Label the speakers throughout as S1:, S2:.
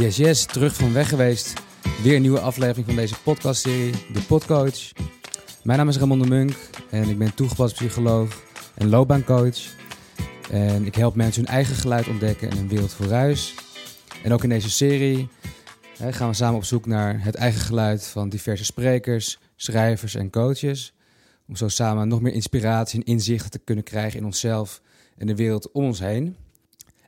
S1: Yes, yes, terug van weg geweest. Weer een nieuwe aflevering van deze podcastserie, De Podcoach. Mijn naam is Ramon de Munk en ik ben toegepast psycholoog en loopbaancoach. En ik help mensen hun eigen geluid ontdekken in een wereld voor ruis. En ook in deze serie hè, gaan we samen op zoek naar het eigen geluid van diverse sprekers, schrijvers en coaches. Om zo samen nog meer inspiratie en inzichten te kunnen krijgen in onszelf en de wereld om ons heen.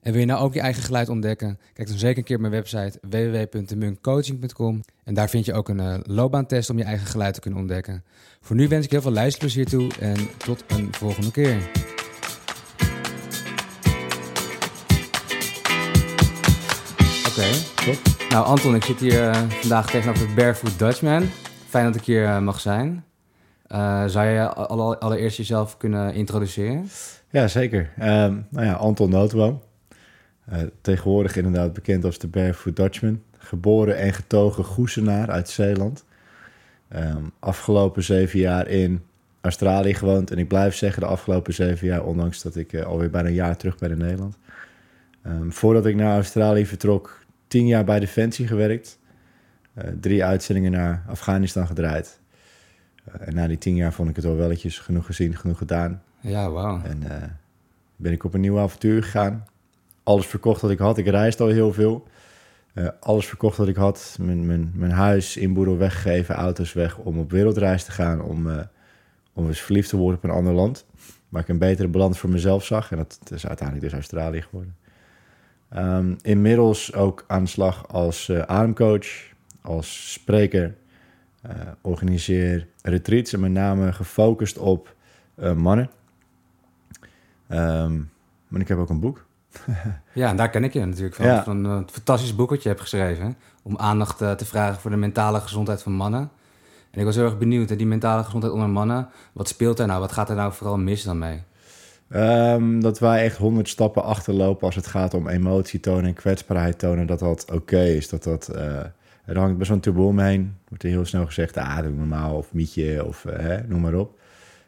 S1: En wil je nou ook je eigen geluid ontdekken? Kijk dan zeker een keer op mijn website www.munkcoaching.com. En daar vind je ook een uh, loopbaantest om je eigen geluid te kunnen ontdekken. Voor nu wens ik heel veel luisterplezier toe en tot een volgende keer. Oké, top. Nou Anton, ik zit hier uh, vandaag tegenover Barefoot Dutchman. Fijn dat ik hier uh, mag zijn. zou je alle, allereerst jezelf kunnen introduceren?
S2: Ja, zeker. Um, nou ja, Anton Nootboom. Uh, tegenwoordig inderdaad bekend als de Barefoot Dutchman. Geboren en getogen Goesenaar uit Zeeland. Um, afgelopen zeven jaar in Australië gewoond. En ik blijf zeggen de afgelopen zeven jaar, ondanks dat ik uh, alweer bijna een jaar terug ben in Nederland. Um, voordat ik naar Australië vertrok, tien jaar bij Defensie gewerkt. Uh, drie uitzendingen naar Afghanistan gedraaid. en na die tien jaar vond ik het al welletjes genoeg gezien, genoeg gedaan.
S1: Ja, wauw.
S2: En ben ik op een nieuw avontuur gegaan alles verkocht wat ik had. Ik reisde al heel veel. Uh, alles verkocht wat ik had. Mijn, mijn, mijn huis in Boedel weggegeven, auto's weg om op wereldreis te gaan. Om, uh, om eens verliefd te worden op een ander land. Waar ik een betere balans voor mezelf zag. En dat is uiteindelijk dus Australië geworden. Um, inmiddels ook aan de slag als uh, ademcoach, als spreker. organiseer retreats en met name gefocust op mannen. Um, maar ik heb ook een boek
S1: ja, en daar ken ik je natuurlijk van. Ja. Van een fantastisch boek wat je hebt geschreven. Om aandacht uh, te vragen voor de mentale gezondheid van mannen. En ik was heel erg benieuwd, hè, die mentale gezondheid onder mannen. Wat speelt daar nou? Wat gaat er nou vooral mis dan mee?
S2: Um, dat wij echt honderd stappen achterlopen als het gaat om emotie tonen en kwetsbaarheid tonen. Dat dat oké okay is. Dat dat, uh, er hangt best wel een taboe omheen. Wordt er heel snel gezegd, ah, doe normaal of mietje of uh, hè, noem maar op.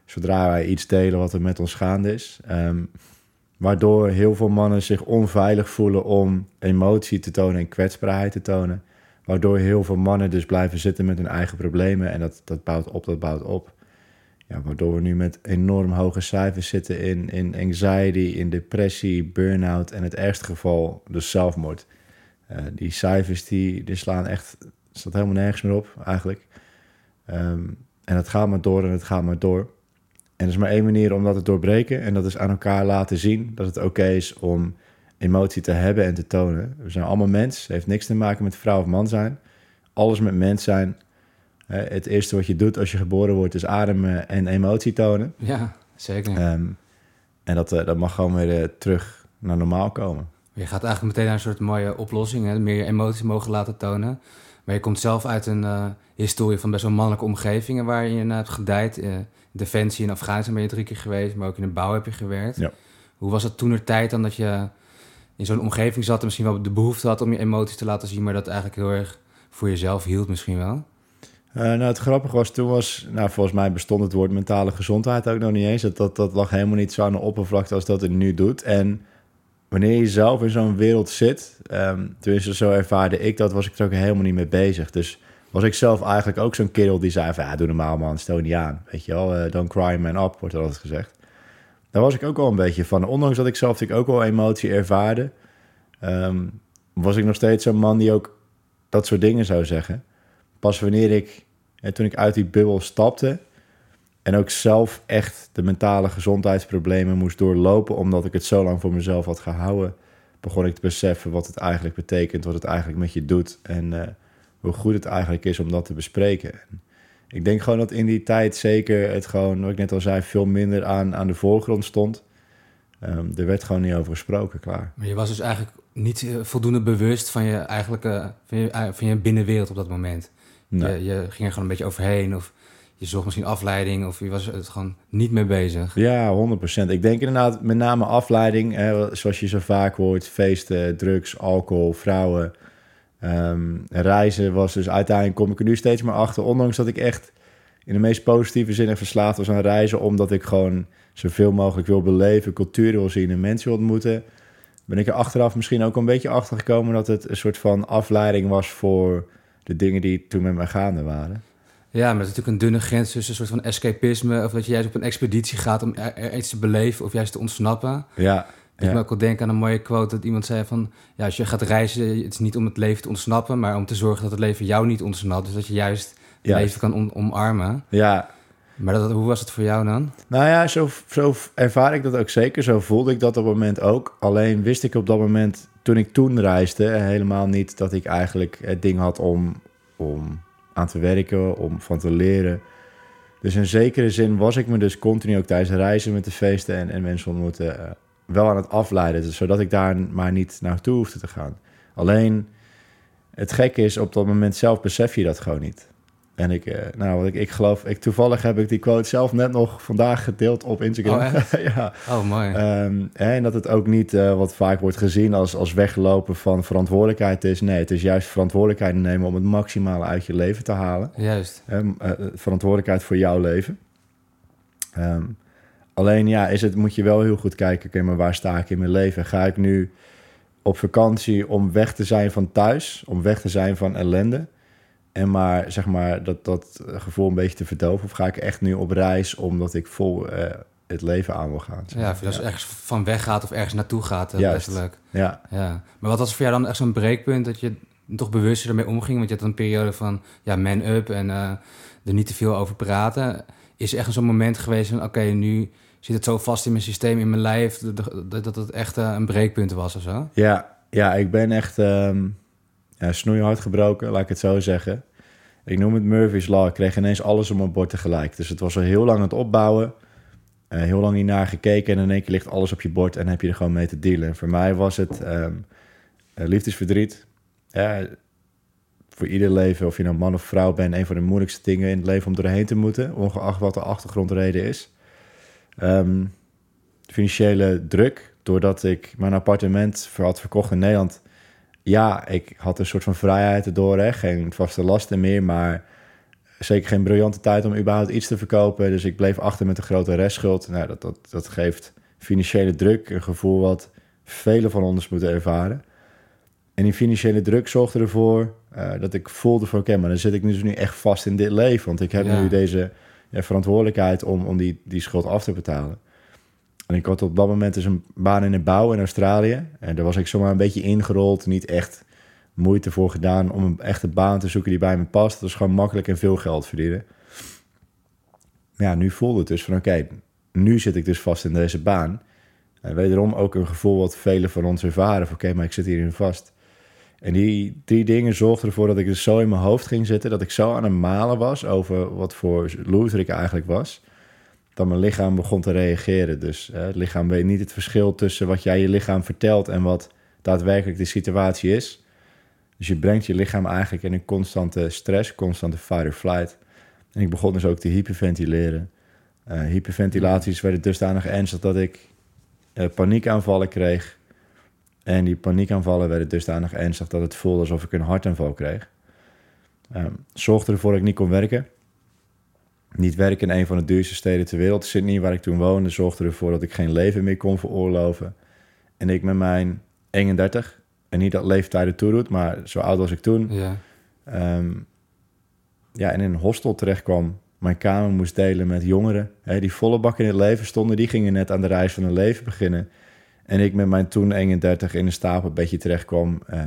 S2: Zodra wij iets delen wat er met ons gaande is. Um, Waardoor heel veel mannen zich onveilig voelen om emotie te tonen en kwetsbaarheid te tonen. Waardoor heel veel mannen dus blijven zitten met hun eigen problemen. En dat, dat bouwt op, dat bouwt op. Ja, waardoor we nu met enorm hoge cijfers zitten in, in anxiety, in depressie, burn-out en het ergste geval dus zelfmoord. Uh, die cijfers die, die slaan echt, staat helemaal nergens meer op eigenlijk. Um, en het gaat maar door en het gaat maar door. En er is maar één manier om dat te doorbreken. En dat is aan elkaar laten zien dat het oké is om emotie te hebben en te tonen. We zijn allemaal mens. Het heeft niks te maken met vrouw of man zijn. Alles met mens zijn. Het eerste wat je doet als je geboren wordt is ademen en emotie tonen.
S1: Ja, zeker.
S2: Um, en dat, eh, dat mag gewoon weer uh, terug naar normaal komen.
S1: Je gaat eigenlijk meteen naar een soort mooie oplossing. Hè? Meer emotie mogen laten tonen. Maar je komt zelf uit een uh, historie van best wel mannelijke omgevingen... waar je in hebt gedijd Defensie in Afghanistan ben je drie keer geweest, maar ook in de bouw heb je gewerkt. Ja. Hoe was het toen er tijd dan dat je in zo'n omgeving zat en misschien wel de behoefte had om je emoties te laten zien, maar dat eigenlijk heel erg voor jezelf hield misschien wel?
S2: Uh, nou, het grappige was, toen was, nou, volgens mij bestond het woord mentale gezondheid ook nog niet eens. Dat, dat, dat lag helemaal niet zo aan de oppervlakte als dat het nu doet. En wanneer je zelf in zo'n wereld zit, um, tenminste zo ervaarde ik dat, was ik er ook helemaal niet mee bezig. Dus was ik zelf eigenlijk ook zo'n kerel die zei van... ja, doe normaal man, stel niet aan. Weet je wel, uh, don't cry man up, wordt er altijd gezegd. Daar was ik ook wel een beetje van. Ondanks dat ik zelf natuurlijk ook wel emotie ervaarde... Um, was ik nog steeds zo'n man die ook dat soort dingen zou zeggen. Pas wanneer ik, en toen ik uit die bubbel stapte... en ook zelf echt de mentale gezondheidsproblemen moest doorlopen... omdat ik het zo lang voor mezelf had gehouden... begon ik te beseffen wat het eigenlijk betekent, wat het eigenlijk met je doet... en... Uh, hoe goed het eigenlijk is om dat te bespreken. ik denk gewoon dat in die tijd zeker het gewoon, wat ik net al zei, veel minder aan, aan de voorgrond stond. Um, er werd gewoon niet over gesproken, klaar.
S1: Maar je was dus eigenlijk niet eh, voldoende bewust van je eigenlijke, van je, eh, van je binnenwereld op dat moment. Nee. Je, je, ging er gewoon een beetje overheen of je zocht misschien afleiding of je was er gewoon niet mee bezig.
S2: Ja, 100%. Ik denk inderdaad met name afleiding, hè, zoals je zo vaak hoort, feesten, drugs, alcohol, vrouwen. Um, reizen was dus uiteindelijk kom ik er nu steeds meer achter. Ondanks dat ik echt in de meest positieve zin verslaafd was aan reizen. Omdat ik gewoon zoveel mogelijk wil beleven, cultuur wil zien en mensen wil ontmoeten. ben ik er achteraf misschien ook een beetje achter gekomen dat het een soort van afleiding was voor de dingen die toen met mij gaande waren.
S1: Ja, maar het is natuurlijk een dunne grens tussen een soort van escapisme... of dat je juist op een expeditie gaat om er, er iets te beleven of juist te ontsnappen.
S2: Ja,
S1: Ik
S2: ja.
S1: moet ook wel denken aan een mooie quote dat iemand zei van... ja, als je gaat reizen, het is niet om het leven te ontsnappen... maar om te zorgen dat het leven jou niet ontsnapt. Dus dat je juist het
S2: Juist.
S1: leven kan om- omarmen.
S2: ja.
S1: Maar dat, hoe was het voor jou dan?
S2: Nou ja, zo, zo ervaar ik dat ook zeker. Zo voelde ik dat op het moment ook. Alleen wist ik op dat moment, toen ik toen reisde, helemaal niet dat ik eigenlijk het ding had om, om aan te werken, om van te leren. Dus in zekere zin was ik me dus continu ook tijdens reizen met de feesten en, en mensen ontmoeten eh, wel aan het afleiden. Dus zodat ik daar maar niet naartoe hoefde te gaan. Alleen het gekke is, op dat moment zelf besef je dat gewoon niet. En ik, eh, nou, wat ik, ik geloof, ik, toevallig heb ik die quote zelf net nog vandaag gedeeld op Instagram.
S1: Oh,
S2: ja.
S1: Oh, mooi.
S2: Ehm, en dat het ook niet eh, wat vaak wordt gezien als, als weglopen van verantwoordelijkheid is. Nee, het is juist verantwoordelijkheid nemen om het maximale uit je leven te halen.
S1: Juist.
S2: Eh, verantwoordelijkheid voor jouw leven. Ehm, alleen ja, is het, moet je wel heel goed kijken, oké, maar waar sta ik in mijn leven? Ga ik nu op vakantie om weg te zijn van thuis, om weg te zijn van ellende? En maar zeg maar dat, dat gevoel een beetje te verdoven? Of ga ik echt nu op reis omdat ik vol eh, het leven aan wil gaan? zeg
S1: Ja, of je als ergens van weg gaat of ergens naartoe gaat, eh,
S2: ja.
S1: Ja. Maar wat was voor jou dan echt zo'n breekpunt dat je toch bewuster ermee omging? Want je had een periode van ja, man-up en eh, er niet te veel over praten. Is er echt zo'n moment geweest van oké, nu zit het zo vast in mijn systeem, in mijn lijf, dat, dat, het echt eh, een breekpunt was of zo?
S2: Ja, ja, ik ben echt ehm ja, snoeihard gebroken, laat ik het zo zeggen. Ik noem het Murphy's Law. Ik kreeg ineens alles op mijn bord tegelijk. Dus het was al heel lang aan het opbouwen. eh, heel lang niet naar gekeken. En in één keer ligt alles op je bord en heb je er gewoon mee te dealen. En voor mij was het ehm, eh, liefdesverdriet. Ja, voor ieder leven, of je nou man of vrouw bent... een van de moeilijkste dingen in het leven om doorheen te moeten. Ongeacht wat de achtergrondreden is. Ehm, financiële druk. Doordat ik mijn appartement voor had verkocht in Nederland. Ja, ik had een soort van vrijheid erdoor. Hè? Geen vaste lasten meer, maar zeker geen briljante tijd om überhaupt iets te verkopen. Dus ik bleef achter met een grote restschuld. Nou, dat, dat, dat geeft financiële druk, een gevoel wat velen van ons moeten ervaren. En die financiële druk zorgde ervoor eh, dat ik voelde van... oké, maar dan zit ik dus nu echt vast in dit leven. Want ik heb
S1: Ja.
S2: nu deze ja, verantwoordelijkheid om, om die, die schuld af te betalen. En ik had op dat moment dus een baan in de bouw in Australië. En daar was ik zomaar een beetje ingerold. Niet echt moeite voor gedaan om een echte baan te zoeken die bij me past. Is gewoon makkelijk en veel geld verdienen. Ja, nu voelde het dus van oké, nu zit ik dus vast in deze baan. En wederom ook een gevoel wat velen van ons ervaren. Oké, maar ik zit hierin vast. En die drie dingen zorgden ervoor dat ik dus zo in mijn hoofd ging zitten. Dat ik zo aan het malen was over wat voor loser ik eigenlijk was. Dat mijn lichaam begon te reageren. Dus hè, het lichaam weet niet het verschil tussen wat jij je lichaam vertelt en wat daadwerkelijk de situatie is. Dus je brengt je lichaam eigenlijk in een constante stress, constante fight or flight. En ik begon dus ook te hyperventileren. Eh, hyperventilaties werden dusdanig ernstig dat ik eh, paniekaanvallen kreeg. En die paniekaanvallen werden dusdanig ernstig dat het voelde alsof ik een hartaanval kreeg. Ehm zorgde ervoor dat ik niet kon werken. Niet werken in een van de duurste steden ter wereld, Sydney, waar ik toen woonde, zorgde ervoor dat ik geen leven meer kon veroorloven. En ik met mijn 31, en niet dat leeftijden toedoet, maar zo oud als ik toen,
S1: Ja.
S2: ehm, ja, in een hostel terecht kwam. Mijn kamer moest delen met jongeren hè, die volle bak in het leven stonden. Die gingen net aan de reis van hun leven beginnen. En ik met mijn toen 31 in een stapelbedje terecht kwam. eh,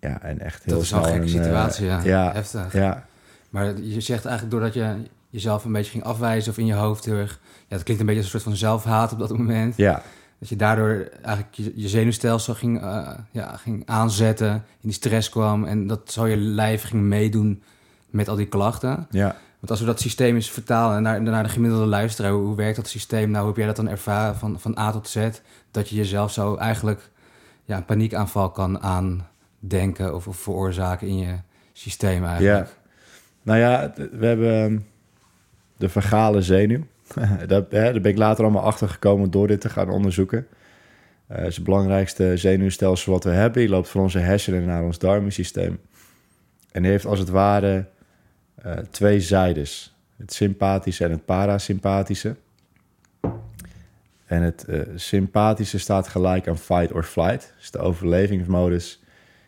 S2: ja, en echt heel
S1: Dat is een
S2: snel
S1: gekke
S2: een, eh,
S1: situatie, ja.
S2: ja,
S1: Heftig.
S2: ja,
S1: Maar je zegt eigenlijk doordat je jezelf een beetje ging afwijzen of in je hoofd heel erg... Ja, het klinkt een beetje als een soort van zelfhaat op dat moment.
S2: ja,
S1: Dat je daardoor eigenlijk je, je zenuwstelsel ging, eh, ja, ging aanzetten, in die stress kwam... en dat zo je lijf ging meedoen met al die klachten.
S2: ja.
S1: Want als we dat systeem eens vertalen naar, naar de gemiddelde luisteraar... hoe, werkt dat systeem nou? Hoe heb jij dat dan ervaren van, van A tot Z? Dat je jezelf zo eigenlijk ja, een paniekaanval kan aandenken... of, of veroorzaken in je systeem eigenlijk.
S2: Ja. Nou ja, we hebben ehm, de vergale zenuw. daar, ben ik later allemaal achter gekomen door dit te gaan onderzoeken. Eh, het is het belangrijkste zenuwstelsel wat we hebben. Die loopt van onze hersenen naar ons darmensysteem. En heeft als het ware eh, twee zijdes. Het sympathische en het parasympathische. En het eh, sympathische staat gelijk aan fight or flight. Dus de overlevingsmodus.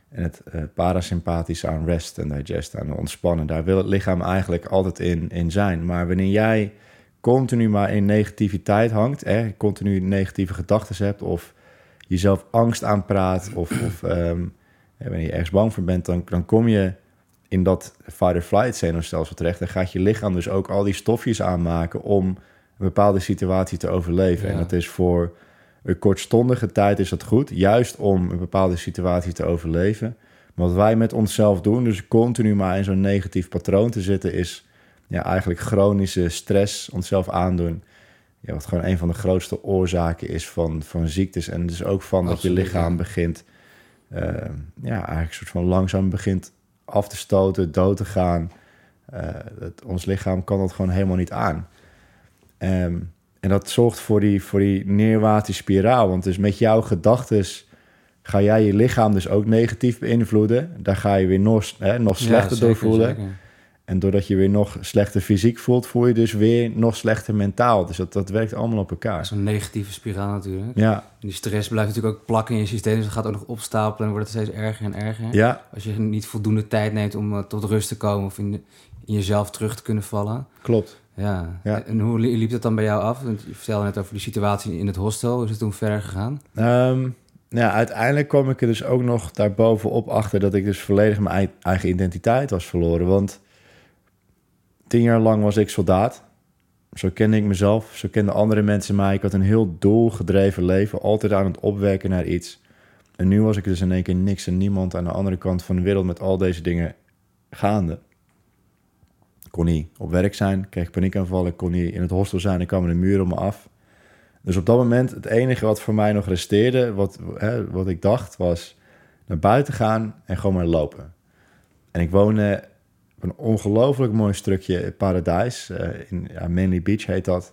S2: En het uh, parasympathische aan rest en digest, aan ontspannen. Daar wil het lichaam eigenlijk altijd in, in zijn. Maar wanneer jij continu maar in negativiteit hangt, hè, continu negatieve gedachten hebt of jezelf angst aanpraat of, of um, wanneer je ergens bang voor bent, dan, dan kom je in dat fight-or-flight zenuwstelsel terecht. Dan gaat je lichaam dus ook al die stofjes aanmaken om een bepaalde situatie te overleven. En dat is voor een kortstondige tijd is dat goed, juist om een bepaalde situatie te overleven. Maar wat wij met onszelf doen, dus continu maar in zo'n negatief patroon te zitten, is ja, eigenlijk chronische stress onszelf aandoen. Ja, wat gewoon een van de grootste oorzaken is van, van ziektes. En dus ook van dat je lichaam begint, uh, ja, eigenlijk een soort van langzaam begint af te stoten, dood te gaan. Uh, ons lichaam kan dat gewoon helemaal niet aan. Um, en dat zorgt voor die, voor die neerwaartse spiraal. Want dus met jouw gedachten ga jij je lichaam dus ook negatief beïnvloeden. Daar ga je weer nog, hè, nog slechter ja, door voelen. En doordat je weer nog slechter fysiek voelt, voel je dus weer nog slechter mentaal. Dus dat, dat werkt allemaal op elkaar.
S1: Zo'n negatieve spiraal natuurlijk.
S2: Ja.
S1: En die stress blijft natuurlijk ook plakken in je systeem. Dus het gaat ook nog opstapelen en wordt het steeds erger en erger.
S2: Ja.
S1: Als je niet voldoende tijd neemt om uh, tot rust te komen of in, in jezelf terug te kunnen vallen.
S2: Klopt.
S1: Ja. ja. En hoe liep het dan bij jou af? Want je vertelde net over de situatie in het hostel. Hoe is het toen verder gegaan?
S2: Um, ja, uiteindelijk kwam ik er dus ook nog daarbovenop achter... dat ik dus volledig mijn eigen identiteit was verloren. Want tien jaar lang was ik soldaat. Zo kende ik mezelf, zo kenden andere mensen mij. Ik had een heel doelgedreven leven, altijd aan het opwerken naar iets. En nu was ik dus in één keer niks en niemand aan de andere kant van de wereld met al deze dingen gaande kon niet op werk zijn, kreeg paniekaanvallen, kon niet in het hostel zijn, en kwamen de muren om me af. Dus op dat moment, het enige wat voor mij nog resteerde, wat, hè, wat ik dacht, was naar buiten gaan en gewoon maar lopen. En ik woonde op een ongelooflijk mooi stukje paradijs, uh, in ja, Manly Beach heet dat.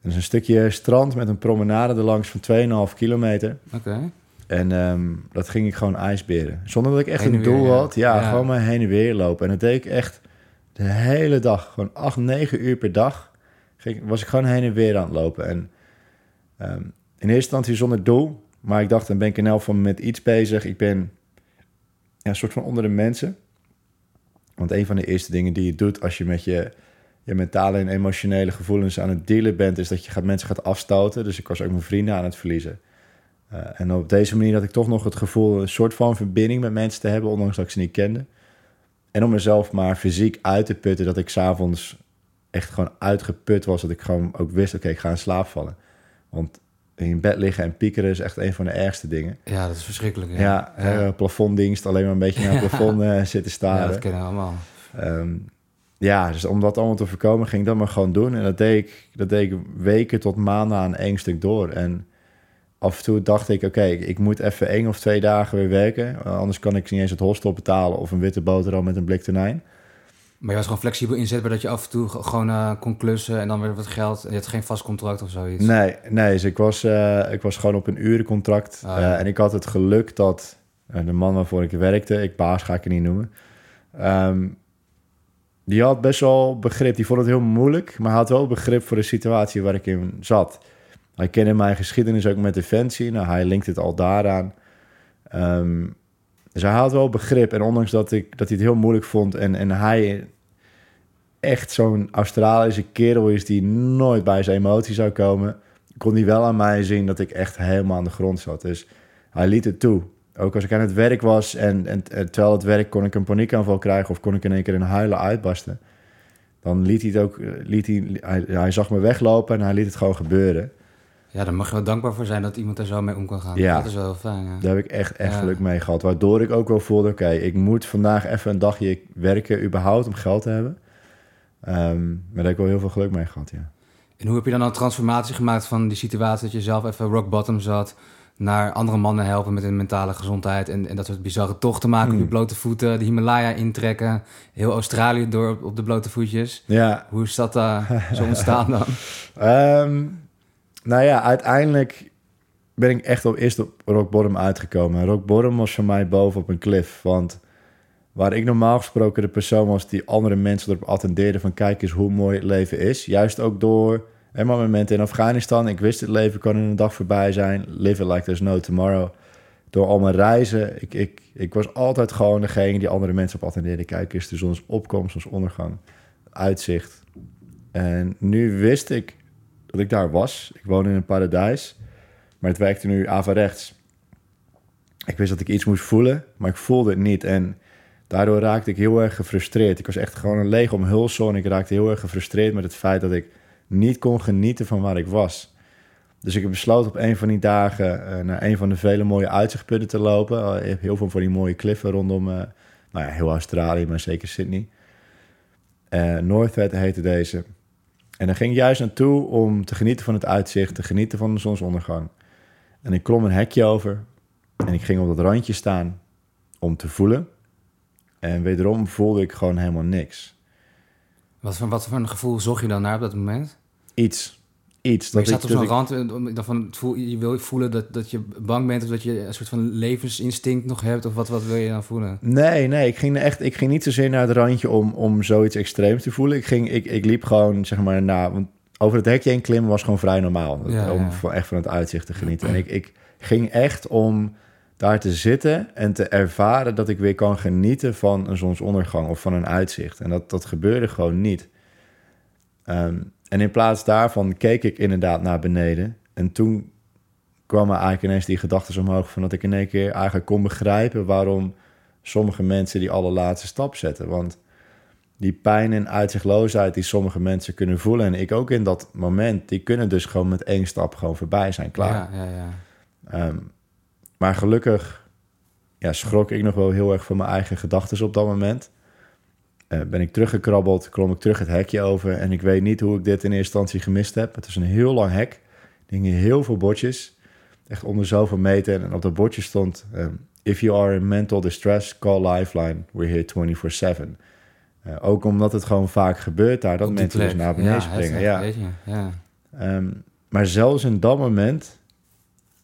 S2: Dat is een stukje strand met een promenade erlangs van 2,5 kilometer.
S1: Oké.
S2: En um, dat ging ik gewoon ijsberen. Zonder dat ik echt een doel had. Ja, ja, gewoon maar heen en weer lopen. En dat deed ik echt de hele dag, gewoon 8, 9 uur per dag, ging, was ik gewoon heen en weer aan het lopen. En um, in eerste instantie zonder doel, maar ik dacht, dan ben ik in elk geval met iets bezig. Ik ben ja, een soort van onder de mensen. Want een van de eerste dingen die je doet als je met je, je mentale en emotionele gevoelens aan het dealen bent, is dat je gaat, mensen gaat afstoten. Dus ik was ook mijn vrienden aan het verliezen. Uh, en op deze manier had ik toch nog het gevoel een soort van verbinding met mensen te hebben, ondanks dat ik ze niet kende. En om mezelf maar fysiek uit te putten, dat ik s'avonds echt gewoon uitgeput was. Dat ik gewoon ook wist, oké, ik ga in slaap vallen. Want in bed liggen en piekeren is echt een van de ergste dingen.
S1: Ja, dat is verschrikkelijk. Ja,
S2: ja, plafonddienst, alleen maar een beetje naar het plafond uh, zitten staren. Ja,
S1: dat kennen we allemaal.
S2: Um, ja, dus om dat allemaal te voorkomen, ging ik dat maar gewoon doen. En dat deed ik, dat deed ik weken tot maanden aan één stuk door. En af en toe dacht ik, oké, ik moet even één of twee dagen weer werken. Anders kan ik niet eens het hostel betalen of een witte boterham met een blik tonijn.
S1: Maar je was gewoon flexibel inzetbaar dat je af en toe gewoon uh, kon klussen en dan weer wat geld. Je had geen vast contract of zoiets?
S2: Nee, nee dus ik was, uh, ik was gewoon op een urencontract. Oh, ja. uh, en ik had het geluk dat de man waarvoor ik werkte, ik baas ga ik het niet noemen... Um, die had best wel begrip. Die vond het heel moeilijk, maar had wel begrip voor de situatie waar ik in zat. Hij kende mijn geschiedenis ook met Defensie. Nou, hij linkt het al daaraan. Um, dus hij had wel begrip. En ondanks dat, ik, dat hij het heel moeilijk vond... en, en hij echt zo'n Australische kerel is... die nooit bij zijn emotie zou komen... kon hij wel aan mij zien dat ik echt helemaal aan de grond zat. Dus hij liet het toe. Ook als ik aan het werk was en, en, terwijl het werk kon ik een paniekaanval krijgen... of kon ik in één keer een huilen uitbarsten... dan liet hij het ook... Liet hij, hij, hij zag me weglopen en hij liet het gewoon gebeuren...
S1: Ja, daar mag je wel dankbaar voor zijn dat iemand er zo mee om kan gaan.
S2: Ja,
S1: dat is wel fijn. Ja.
S2: Daar heb ik echt, echt ja. geluk mee gehad. Waardoor ik ook wel voelde, oké, okay, ik moet vandaag even een dagje werken überhaupt om geld te hebben. Um, maar daar heb ik wel heel veel geluk mee gehad, ja.
S1: En hoe heb je dan een transformatie gemaakt van die situatie dat je zelf even rock bottom zat... naar andere mannen helpen met hun mentale gezondheid... en, en dat soort bizarre tochten maken mm. op je blote voeten... de Himalaya intrekken, heel Australië door op, op de blote voetjes.
S2: Ja.
S1: Hoe is dat uh, zo ontstaan dan?
S2: um, nou ja, uiteindelijk ben ik echt op eerst op rock bottom uitgekomen. Rock bottom was voor mij boven op een cliff. Want waar ik normaal gesproken de persoon was die andere mensen erop attendeerde van kijk eens hoe mooi het leven is. Juist ook door En maar moment in Afghanistan, ik wist het leven kan in een dag voorbij zijn. Live it like there's no tomorrow. Door al mijn reizen, ik, ik, ik was altijd gewoon degene die andere mensen op attendeerde. Kijk eens de zonsopkomst, zonsondergang, uitzicht. En nu wist ik dat ik daar was. Ik woon in een paradijs, maar het werkte nu averechts. Ik wist dat ik iets moest voelen, maar ik voelde het niet. En daardoor raakte ik heel erg gefrustreerd. Ik was echt gewoon een leeg omhulsel en ik raakte heel erg gefrustreerd met het feit dat ik niet kon genieten van waar ik was. Dus ik heb besloten op een van die dagen uh, naar een van de vele mooie uitzichtpunten te lopen. Hebt heel veel van die mooie kliffen rondom, uh, nou ja, heel Australië, maar zeker Sydney. Uh, Northhead heette deze. En daar ging ik juist naartoe om te genieten van het uitzicht, te genieten van de zonsondergang. En ik klom een hekje over en ik ging op dat randje staan om te voelen. En wederom voelde ik gewoon helemaal niks.
S1: Wat voor, wat voor een gevoel zocht je dan naar op dat moment?
S2: Iets. Iets.
S1: Maar je staat op zo'n rand en van, je wil voelen dat, dat je bang bent... of dat je een soort van levensinstinct nog hebt... of wat, wat wil je dan voelen?
S2: Nee, nee. Ik ging, echt, ik ging niet zozeer naar het randje om, om zoiets extreems te voelen. Ik, ging, ik, ik liep gewoon, zeg maar, na... Want over het hekje heen klimmen was gewoon vrij normaal. Ja, om ja. echt van het uitzicht te genieten. En ik, ik ging echt om daar te zitten en te ervaren dat ik weer kan genieten van een zonsondergang of van een uitzicht. En dat, dat gebeurde gewoon niet. Um, en in plaats daarvan keek ik inderdaad naar beneden. En toen kwam er eigenlijk ineens die gedachten omhoog van dat ik in één keer eigenlijk kon begrijpen waarom sommige mensen die allerlaatste stap zetten. Want die pijn en uitzichtloosheid die sommige mensen kunnen voelen, en ik ook in dat moment, die kunnen dus gewoon met één stap gewoon voorbij zijn, klaar.
S1: Ja, ja,
S2: ja. Um, maar gelukkig ja, schrok ik nog wel heel erg van mijn eigen gedachten op dat moment. Uh, ben ik teruggekrabbeld, klom ik terug het hekje over. En ik weet niet hoe ik dit in eerste instantie gemist heb. Het is een heel lang hek. Hingen heel veel bordjes. Echt onder zoveel meter. En op dat bordje stond... Um, If you are in mental distress, call Lifeline. We're here 24-7. Uh, ook omdat het gewoon vaak gebeurt daar... dat mensen dus naar beneden ja, springen. Ja.
S1: ja.
S2: Um, maar zelfs in dat moment...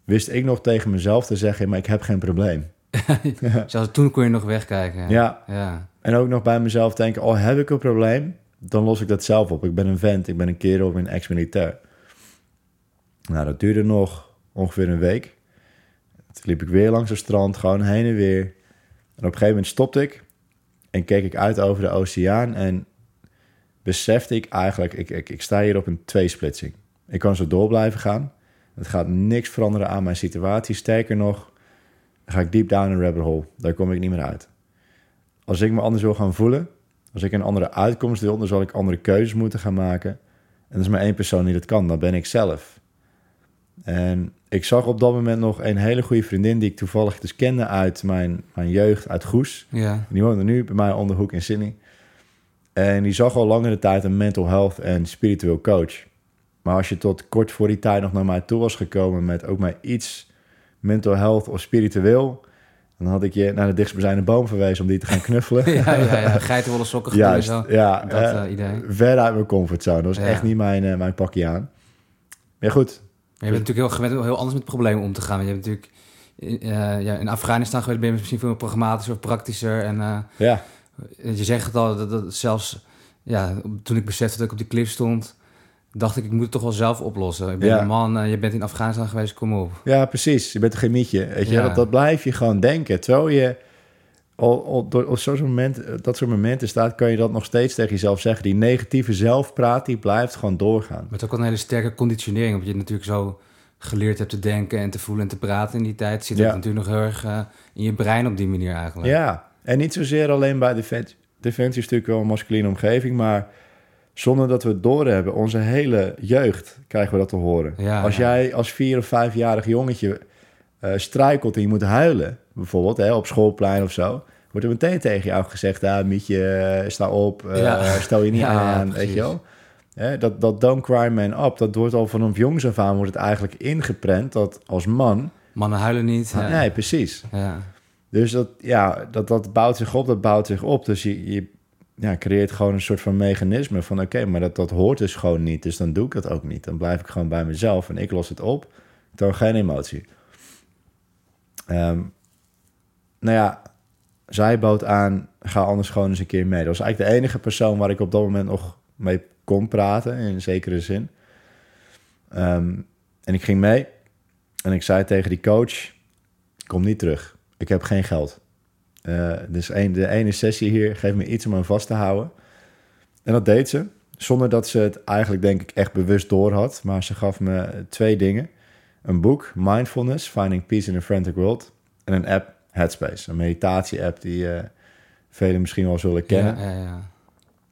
S2: wist ik nog tegen mezelf te zeggen... maar ik heb geen probleem.
S1: Zelfs toen kon je nog wegkijken.
S2: Ja.
S1: ja.
S2: En ook nog bij mezelf denken, oh, heb ik een probleem? Dan los ik dat zelf op. Ik ben een vent, ik ben een kerel, ik ben ex-militair. Nou, dat duurde nog ongeveer een week. Toen liep ik weer langs het strand, gewoon heen en weer. En op een gegeven moment stopte ik en keek ik uit over de oceaan en besefte ik eigenlijk, ik, ik, ik sta hier op een tweesplitsing. Ik kan zo door blijven gaan. Het gaat niks veranderen aan mijn situatie. Sterker nog, ga ik deep down in een rabbit hole. Daar kom ik niet meer uit. Als ik me anders wil gaan voelen, als ik een andere uitkomst wil, dan zal ik andere keuzes moeten gaan maken. En er is maar één persoon die dat kan, dat ben ik zelf. En ik zag op dat moment nog een hele goede vriendin die ik toevallig dus kende uit mijn, mijn jeugd, uit Goes.
S1: Ja.
S2: Die woonde nu bij mij onder hoek in Sydney. En die zag al langere tijd een mental health en spiritueel coach. Maar als je tot kort voor die tijd nog naar mij toe was gekomen met ook maar iets mental health of spiritueel, dan had ik je naar de dichtstbijzijnde boom verwezen om die te gaan knuffelen.
S1: ja, ja, ja. geitenwolle sokken.
S2: Juist,
S1: zo.
S2: ja.
S1: Dat uh, idee.
S2: Ver uit mijn comfortzone. Dat was ja. echt niet mijn, uh, mijn pakje aan. Maar goed.
S1: Maar je bent natuurlijk heel gewend heel anders met problemen om te gaan. Je hebt natuurlijk uh, ja, in Afghanistan geweest, ben je misschien veel pragmatischer of praktischer. En
S2: ja.
S1: je zegt het al, dat, dat zelfs ja, toen ik besefte dat ik op die cliff stond dacht ik, ik moet het toch wel zelf oplossen. Ik ben
S2: Ja.
S1: een man, uh, je bent in Afghanistan geweest, kom op.
S2: Ja, precies. Je bent geen mietje. Weet je?
S1: Ja.
S2: Dat, dat blijf je gewoon denken. Terwijl je al, al door op zo'n moment, dat soort momenten staat, kan je dat nog steeds tegen jezelf zeggen. Die negatieve zelfpraat, die blijft gewoon doorgaan.
S1: Met ook wel een hele sterke conditionering, omdat je natuurlijk zo geleerd hebt te denken en te voelen en te praten in die tijd. Zit
S2: Ja.
S1: het natuurlijk nog heel erg eh, in je brein op die manier eigenlijk.
S2: Ja, en niet zozeer alleen bij Defensie. Defensie is natuurlijk wel een masculine omgeving, maar zonder dat we het doorhebben, onze hele jeugd krijgen we dat te horen.
S1: Ja,
S2: als
S1: ja.
S2: jij als vier of vijfjarig jongetje eh, struikelt en je moet huilen, bijvoorbeeld hè, op schoolplein of zo, wordt er meteen tegen jou gezegd, ah, Mietje, eh, sta op, eh,
S1: Ja.
S2: stel je niet aan, weet je wel. Hè, dat, dat don't cry man up, dat wordt al vanaf jongs af aan wordt het eigenlijk ingeprent dat als man...
S1: Mannen huilen niet. Ja.
S2: Nee, precies.
S1: Ja.
S2: Dus dat, ja, dat, dat bouwt zich op, dat bouwt zich op. Dus je, je ja, creëert gewoon een soort van mechanisme van... oké, maar dat, dat hoort dus gewoon niet, dus dan doe ik dat ook niet. Dan blijf ik gewoon bij mezelf en ik los het op. Ik toon geen emotie. Ehm, nou ja, zij bood aan, ga anders gewoon eens een keer mee. Dat was eigenlijk de enige persoon waar ik op dat moment nog mee kon praten, in zekere zin. Ehm, en ik ging mee en ik zei tegen die coach, kom niet terug. Ik heb geen geld. Uh, dus een, de ene sessie hier, geef me iets om aan vast te houden. En dat deed ze, zonder dat ze het eigenlijk denk ik echt bewust door had. Maar ze gaf me twee dingen. Een boek, Mindfulness, Finding Peace in a Frantic World. En een app, Headspace. Een meditatie-app die uh, velen misschien wel zullen kennen.
S1: Ja, ja, ja.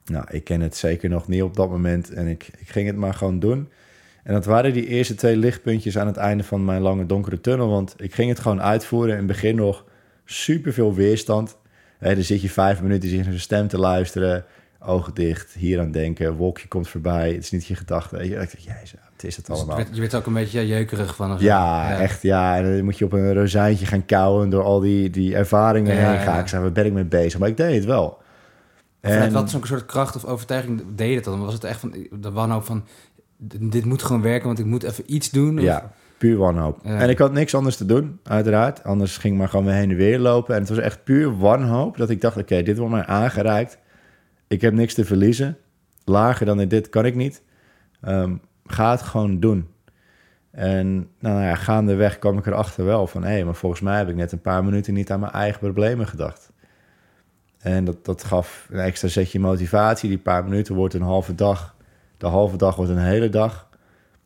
S2: Nou, ik ken het zeker nog niet op dat moment. En ik, ik ging het maar gewoon doen. En dat waren die eerste twee lichtpuntjes aan het einde van mijn lange donkere tunnel. Want ik ging het gewoon uitvoeren. In het begin nog super veel weerstand. Hey, dan zit je vijf minuten naar zijn stem te luisteren. Ogen dicht, hier aan denken. Wolkje komt voorbij. Het is niet je gedachte. Je jezus, het is het
S1: Dus
S2: allemaal.
S1: je, werd, je werd ook een beetje jeukerig van. of.
S2: Ja, echt ja. En dan moet je op een rozijntje gaan kauwen door al die, die ervaringen
S1: Ja,
S2: heen gaan.
S1: ja.
S2: Ik zei, waar ben ik mee bezig? Maar ik deed het wel.
S1: Vanuit wat zo'n soort kracht of overtuiging deed het dan? Was het echt van de wanhoop van... dit moet gewoon werken, want ik moet even iets doen? Of-
S2: Ja, puur wanhoop.
S1: Ja.
S2: En ik had niks anders te doen, uiteraard. Anders ging ik maar gewoon weer heen en weer lopen. En het was echt puur wanhoop dat ik dacht, oké, dit wordt mij aangereikt. Ik heb niks te verliezen. Lager dan dit kan ik niet. Ehm, ga het gewoon doen. En nou ja, gaandeweg kwam ik erachter wel van... hé, maar volgens mij heb ik net een paar minuten niet aan mijn eigen problemen gedacht. En dat, dat gaf een extra zetje motivatie. Die paar minuten wordt een halve dag. De halve dag wordt een hele dag.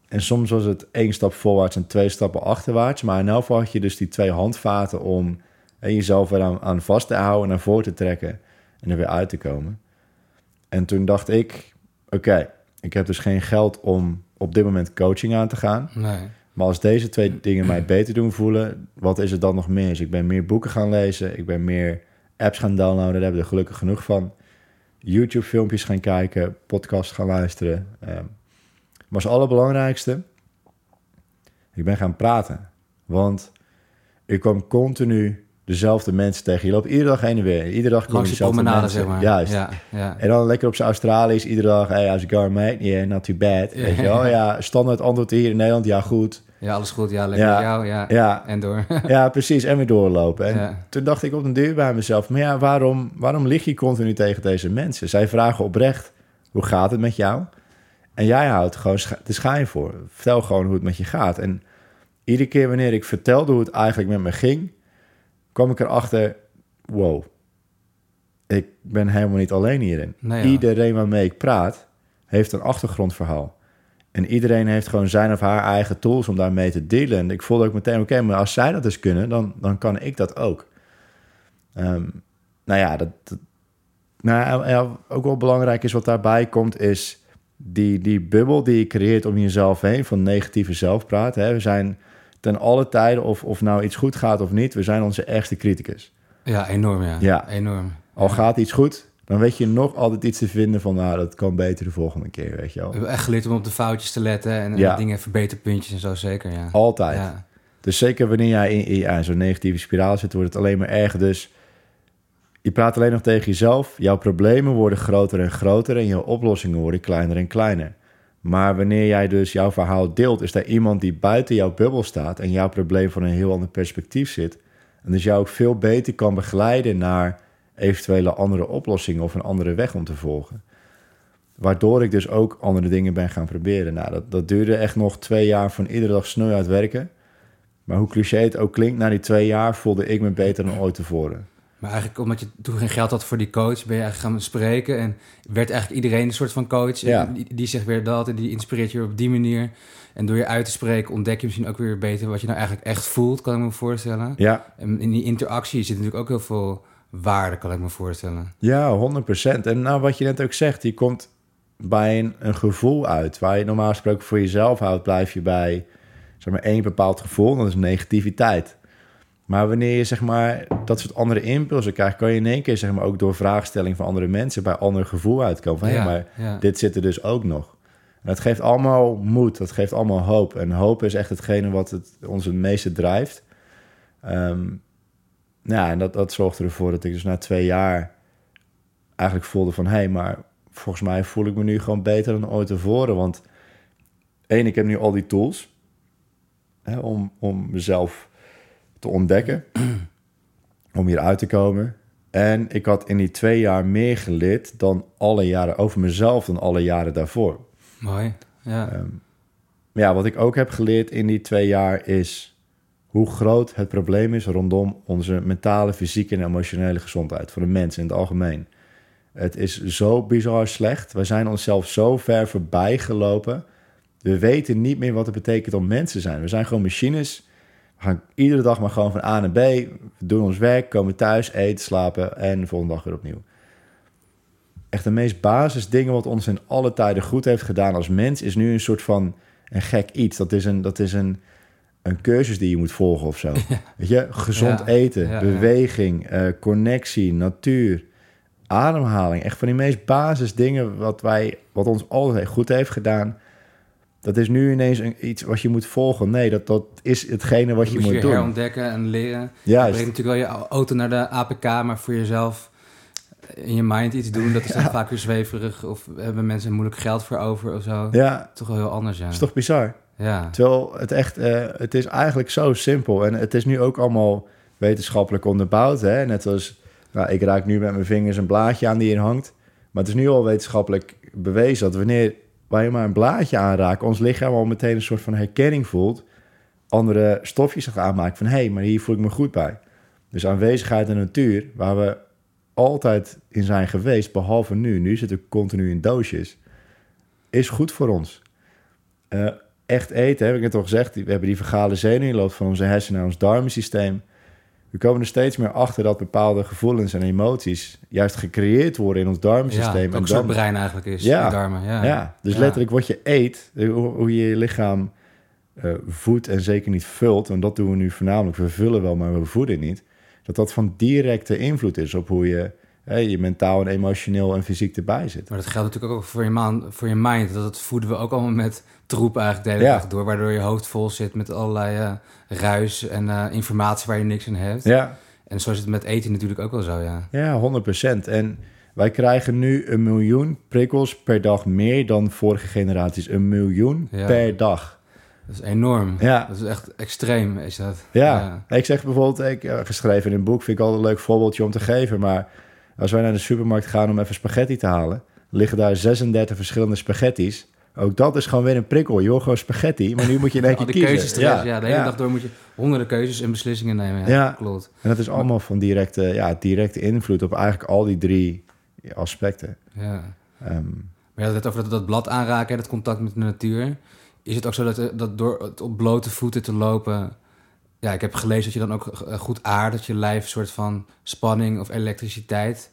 S2: En soms was het één stap voorwaarts en twee stappen achterwaarts. Maar in elk geval had je dus die twee handvaten om jezelf er aan, aan vast te houden, naar voren te trekken en er weer uit te komen. En toen dacht ik, oké, ik heb dus geen geld om op dit moment coaching aan te gaan.
S1: Nee.
S2: Maar als deze twee dingen mij beter doen voelen, wat is er dan nog meer? Dus ik ben meer boeken gaan lezen, ik ben meer apps gaan downloaden, daar hebben we er gelukkig genoeg van. YouTube-filmpjes gaan kijken, podcasts gaan luisteren. Ehm, maar als allerbelangrijkste, ik ben gaan praten. Want ik kwam continu dezelfde mensen tegen. Je loopt iedere dag heen en weer. Iedere dag kom je dezelfde mensen.
S1: zeg maar.
S2: Juist.
S1: Ja, ja.
S2: En dan lekker op zijn Australisch, iedere dag, hey, how's it going, mate? Yeah, not too bad. Weet je wel? Ja, standaard antwoord hier in Nederland, ja, goed.
S1: ja, alles goed. Ja, lekker
S2: Ja.
S1: met jou. Ja.
S2: Ja,
S1: En door.
S2: ja, precies. En weer doorlopen. En
S1: Ja.
S2: toen dacht ik op een duur bij mezelf... maar ja, waarom, waarom lig je continu tegen deze mensen? Zij vragen oprecht, hoe gaat het met jou? En jij houdt gewoon de schijn voor. Vertel gewoon hoe het met je gaat. En iedere keer wanneer ik vertelde hoe het eigenlijk met me ging... kwam ik erachter, wow, ik ben helemaal niet alleen hierin.
S1: Ja.
S2: Iedereen waarmee ik praat, heeft een achtergrondverhaal. En iedereen heeft gewoon zijn of haar eigen tools om daarmee te dealen. En ik voelde ook meteen, oké, maar als zij dat dus kunnen, dan, dan kan ik dat ook. Ehm, nou ja, dat, dat- nou, ja, ook wel belangrijk is wat daarbij komt, is die, die bubbel die je creëert om jezelf heen van negatieve zelfpraat. Hè. We zijn ten alle tijden, of, of nou iets goed gaat of niet, we zijn onze ergste criticus.
S1: Ja, enorm, ja.
S2: Ja.
S1: Enorm.
S2: Al gaat iets goed, dan weet je nog altijd iets te vinden van, nou, dat kan beter de volgende keer, weet je wel.
S1: We hebben echt geleerd om op de foutjes te letten en
S2: Ja.
S1: dingen, verbeterpuntjes en zo, zeker, ja.
S2: Altijd.
S1: Ja.
S2: Dus zeker wanneer jij in, in zo'n negatieve spiraal zit, wordt het alleen maar erger. Dus je praat alleen nog tegen jezelf. Jouw problemen worden groter en groter en jouw oplossingen worden kleiner en kleiner. Maar wanneer jij dus jouw verhaal deelt, is er iemand die buiten jouw bubbel staat en jouw probleem van een heel ander perspectief zit. En dus jou ook veel beter kan begeleiden naar eventuele andere oplossingen of een andere weg om te volgen. Waardoor ik dus ook andere dingen ben gaan proberen. Nou, dat, dat duurde echt nog twee jaar van iedere dag snel uit werken. Maar hoe cliché het ook klinkt, na die twee jaar voelde ik me beter dan ooit tevoren.
S1: Maar eigenlijk omdat je toen geen geld had voor die coach, ben je eigenlijk gaan spreken en werd eigenlijk iedereen een soort van coach.
S2: Ja.
S1: Die, die zegt weer dat en die inspireert je op die manier. En door je uit te spreken ontdek je misschien ook weer beter wat je nou eigenlijk echt voelt, kan ik me voorstellen.
S2: Ja,
S1: En in die interactie zit natuurlijk ook heel veel waarde, kan ik me voorstellen.
S2: ja 100%. En nou, wat je net ook zegt, je komt bij een, een gevoel uit. Waar je normaal gesproken voor jezelf houdt, blijf je bij zeg maar, één bepaald gevoel. en Dat is negativiteit. Maar wanneer je zeg maar, dat soort andere impulsen krijgt, kan je in één keer zeg maar, ook door vraagstelling van andere mensen bij ander gevoel uitkomen. Van, hé, maar
S1: ja.
S2: dit zit er dus ook nog. En dat geeft allemaal moed, dat geeft allemaal hoop. En hoop is echt hetgene wat het, ons het meeste drijft. Ehm, ja, en dat, dat zorgde ervoor dat ik dus na twee jaar eigenlijk voelde van... hé, hey, maar volgens mij voel ik me nu gewoon beter dan ooit tevoren. Want één, ik heb nu al die tools hè, om, om mezelf te ontdekken. om hier uit te komen. En ik had in die twee jaar meer geleerd dan alle jaren over mezelf dan alle jaren daarvoor.
S1: Mooi. Ja.
S2: Ehm, maar ja, wat ik ook heb geleerd in die twee jaar is hoe groot het probleem is rondom onze mentale, fysieke en emotionele gezondheid voor de mens in het algemeen. Het is zo bizar slecht. We zijn onszelf zo ver voorbij gelopen. We weten niet meer wat het betekent om mensen te zijn. We zijn gewoon machines. We gaan iedere dag maar gewoon van A naar B. We doen ons werk, komen thuis, eten, slapen en de volgende dag weer opnieuw. Echt de meest basis dingen wat ons in alle tijden goed heeft gedaan als mens... is nu een soort van een gek iets. Dat is een, dat is een, een cursus die je moet volgen of zo. Weet je? Gezond
S1: Ja,
S2: eten,
S1: ja, ja.
S2: beweging, eh, connectie, natuur, ademhaling. Echt van die meest basis dingen wat, wij, wat ons altijd goed heeft gedaan. Dat is nu ineens een, iets wat je moet volgen. Nee, dat, dat is hetgene wat je
S1: moet
S2: moet
S1: je
S2: doen.
S1: herontdekken en leren. Je
S2: Juist.
S1: brengt natuurlijk wel je auto naar de APK, maar voor jezelf in je mind iets doen, dat is dan vaak weer zweverig. Of hebben mensen moeilijk geld voor over of zo.
S2: Ja,
S1: Toch wel heel anders, ja.
S2: is toch bizar?
S1: Ja,
S2: Terwijl het echt, eh, het is eigenlijk zo simpel. En het is nu ook allemaal wetenschappelijk onderbouwd. Hè? Net als, nou, ik raak nu met mijn vingers een blaadje aan die hier hangt. Maar het is nu al wetenschappelijk bewezen dat wanneer wij maar een blaadje aanraken, ons lichaam al meteen een soort van herkenning voelt. Andere stofjes gaat aanmaken van, hé, hey, maar hier voel ik me goed bij. Dus aanwezigheid in de natuur, waar we altijd in zijn geweest, behalve nu. Nu zitten we continu in doosjes. Is goed voor ons. Eh, echt eten, heb ik het al gezegd. We hebben die vergale zenuw, die loopt van onze hersenen naar ons darmensysteem. We komen er steeds meer achter dat bepaalde gevoelens en emoties juist gecreëerd worden in ons
S1: ja
S2: darmensysteem.
S1: dat ook soort brein eigenlijk is,
S2: Ja.
S1: darmen. Ja,
S2: ja, dus
S1: Ja.
S2: letterlijk wat je eet, hoe, hoe je je lichaam eh, voedt en zeker niet vult, en dat doen we nu voornamelijk, we vullen wel, maar we voeden niet, dat dat van directe invloed is op hoe je, je mentaal en emotioneel en fysiek erbij zit.
S1: Maar dat geldt natuurlijk ook voor je, man, voor je mind. Dat voeden we ook allemaal met troep eigenlijk de hele
S2: Ja.
S1: dag door. Waardoor je hoofd vol zit met allerlei eh, ruis en eh, informatie waar je niks in hebt.
S2: Ja,
S1: En zo is het met eten natuurlijk ook wel zo, ja.
S2: ja 100%. En wij krijgen nu een miljoen prikkels per dag meer dan vorige generaties. Een miljoen
S1: Ja.
S2: per dag.
S1: Dat is enorm.
S2: Ja.
S1: Dat is echt extreem, is dat.
S2: Ja, ik zeg bijvoorbeeld, ik heb geschreven in een boek, vind ik altijd een leuk voorbeeldje om te geven. Maar als wij naar de supermarkt gaan om even spaghetti te halen, liggen daar 36 verschillende spaghetti's. Ook dat is gewoon weer een prikkel. Je wil gewoon spaghetti, maar nu moet je
S1: Al
S2: keer kiezen.
S1: keuzestress, ja, de hele dag door moet je honderden keuzes en beslissingen nemen. Ja,
S2: Ja.
S1: klopt.
S2: En dat is allemaal van directe, ja, directe invloed op eigenlijk al die drie aspecten.
S1: Ja.
S2: Ehm,
S1: Maar je had het over dat, dat blad aanraken, dat contact met de natuur. Is het ook zo dat, eh, dat door het op blote voeten te lopen... Ja, ik heb gelezen dat je dan ook eh, goed aardt... dat je lijf een soort van spanning of elektriciteit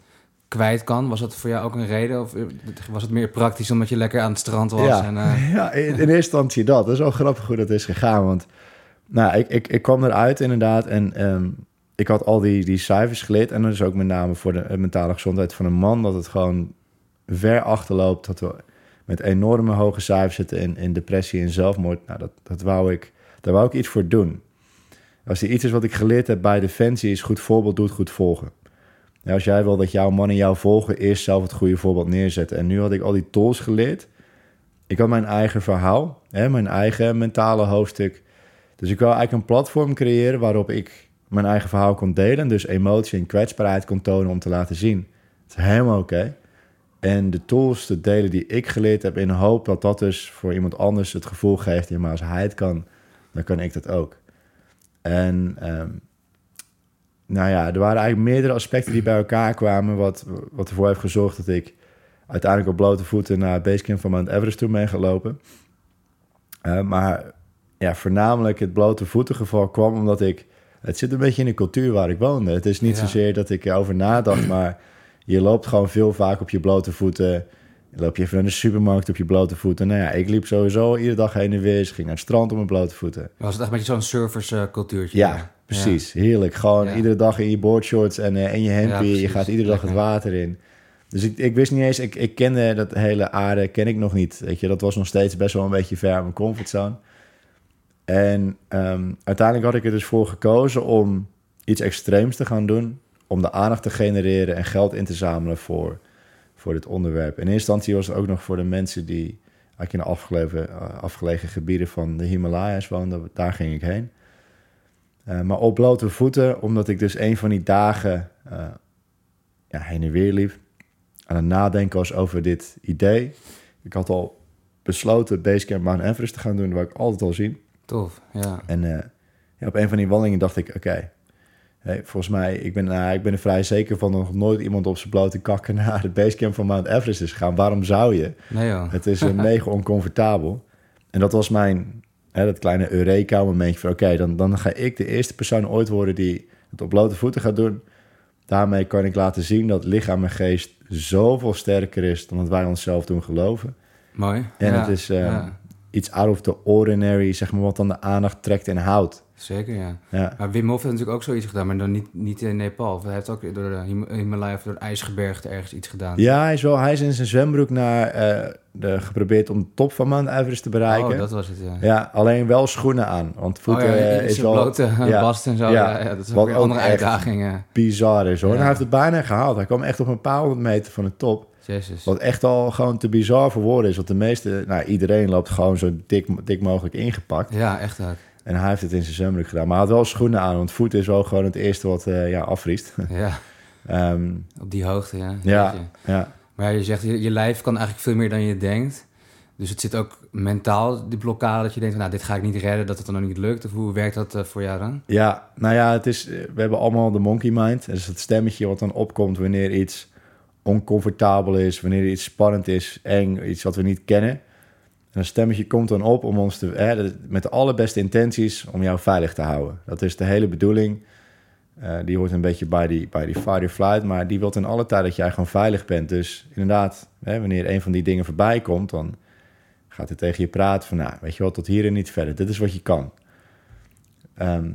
S1: kwijt kan. Was dat voor jou ook een reden? Of eh, was het meer praktisch omdat je lekker aan het strand was?
S2: Ja,
S1: En, eh,
S2: ja in, in eerste instantie dat. Dat is wel grappig hoe dat is gegaan. Want nou, ik, ik, ik kwam eruit inderdaad en ehm, ik had al die, die cijfers geleerd. En dat is ook met name voor de eh, mentale gezondheid van een man... dat het gewoon ver achterloopt. Dat we met enorme hoge cijfers zitten in, in depressie en zelfmoord. Nou, dat, dat wou ik, daar wou ik iets voor doen. Als er iets is wat ik geleerd heb bij Defensie... is goed voorbeeld doet goed volgen. Ja, als jij wil dat jouw mannen jou volgen... eerst zelf het goede voorbeeld neerzetten. En nu had ik al die tools geleerd... Ik had mijn eigen verhaal, hè, mijn eigen mentale hoofdstuk. Dus ik wil eigenlijk een platform creëren waarop ik mijn eigen verhaal kon delen. Dus emotie en kwetsbaarheid kon tonen om te laten zien. Het is helemaal oké. En de tools te delen die ik geleerd heb in de hoop dat dat dus voor iemand anders het gevoel geeft. Ja, maar als hij het kan, dan kan ik dat ook. En ehm, nou ja, er waren eigenlijk meerdere aspecten die bij elkaar kwamen. Wat, wat ervoor heeft gezorgd dat ik uiteindelijk op blote voeten naar basecamp van Mount Everest toe ben gelopen. Eh, maar ja, voornamelijk het blote voeten geval kwam omdat ik... Het zit een beetje in de cultuur waar ik woonde. Het is niet
S1: Ja.
S2: zozeer dat ik erover nadacht, maar je loopt gewoon veel vaak op je blote voeten. Loop je even naar de supermarkt op je blote voeten. Nou ja, ik liep sowieso iedere dag heen en weer. Ik ging naar het strand op mijn blote voeten.
S1: was het echt een beetje zo'n surferscultuurtje?
S2: Ja, precies. Heerlijk. Gewoon
S1: Ja.
S2: iedere dag in je boardshorts en, eh, en je hempie.
S1: Ja,
S2: je gaat iedere dag het water in. Dus ik, ik wist niet eens, ik, ik kende dat hele aarde, ken ik nog niet. Weet je, dat was nog steeds best wel een beetje ver uit mijn comfortzone. En ehm, uiteindelijk had ik er dus voor gekozen om iets extreems te gaan doen. Om de aandacht te genereren en geld in te zamelen voor, voor dit onderwerp. In eerste instantie was het ook nog voor de mensen die eigenlijk in de afgelegen, eh, afgelegen gebieden van de Himalaya's woonden. Daar ging ik heen. Eh, maar op blote voeten, omdat ik dus een van die dagen eh, ja, heen en weer liep. Aan het nadenken was over dit idee. Ik had al besloten Basecamp Mount Everest te gaan doen. Wou ik altijd al zien.
S1: Tof, ja.
S2: En eh, ja, op een van die wandelingen dacht ik, oké, hey, volgens mij, ik ben, nou, ik ben er vrij zeker van dat nog nooit iemand op zijn blote kakken naar het basecamp van Mount Everest is gegaan. Waarom zou je?
S1: Nee joh.
S2: Het is een mega oncomfortabel. En dat was mijn, hè, dat kleine Eureka-momentje van, oké, dan, dan ga ik de eerste persoon ooit worden die het op blote voeten gaat doen. Daarmee kan ik laten zien dat lichaam en geest zoveel sterker is dan dat wij onszelf doen geloven.
S1: Mooi.
S2: En
S1: ja,
S2: het is eh,
S1: ja,
S2: iets out of the ordinary, zeg maar, wat dan de aandacht trekt en houdt.
S1: Zeker, ja.
S2: Ja.
S1: Maar Wim Hof heeft natuurlijk ook zoiets gedaan, maar dan niet, niet in Nepal. Hij heeft ook door de Him- Himalaya of door het IJsgebergte ergens iets gedaan.
S2: Ja, hij is, wel, hij is in zijn zwembroek naar eh, de, geprobeerd om de top van Mount Everest te bereiken.
S1: Oh, dat was het, ja.
S2: Ja, alleen wel schoenen aan. Want voeten
S1: oh, ja,
S2: eh,
S1: is
S2: wel
S1: blote
S2: ja,
S1: bast en zo.
S2: ja.
S1: Dat is ook een andere
S2: echt-
S1: uitdaging. ja.
S2: bizar is hoor. En hij heeft het bijna gehaald. Hij kwam echt op een paar honderd meter van de top.
S1: Jezus.
S2: Wat echt al gewoon te bizar voor woorden is. Want de meeste, nou iedereen loopt gewoon zo dik, dik mogelijk ingepakt.
S1: Ja, echt ook.
S2: En hij heeft het in zijn zwembroek gedaan. Maar hij had wel schoenen aan. Want voeten is wel gewoon het eerste wat eh, ja, afvriest.
S1: Ja,
S2: Ehm,
S1: op die hoogte, ja.
S2: ja, ja.
S1: Maar je zegt, je, je lijf kan eigenlijk veel meer dan je denkt. Dus het zit ook mentaal, die blokkade, dat je denkt, van, nou, dit ga ik niet redden, dat het dan ook niet lukt. Of hoe werkt dat eh, voor jou dan?
S2: Ja, nou ja, het is, we hebben allemaal de monkey mind. Dat is het stemmetje wat dan opkomt wanneer iets oncomfortabel is, wanneer iets spannend is, eng, iets wat we niet kennen. En dat stemmetje komt dan op om ons te, met de allerbeste intenties om jou veilig te houden. Dat is de hele bedoeling. Eh, die hoort een beetje bij die, bij die fight flight, maar die wil in alle tijd dat jij gewoon veilig bent. Dus inderdaad, hè, wanneer een van die dingen voorbij komt, dan gaat hij tegen je praten van, nou, weet je wel, tot hier en niet verder. Dit is wat je kan. Ehm,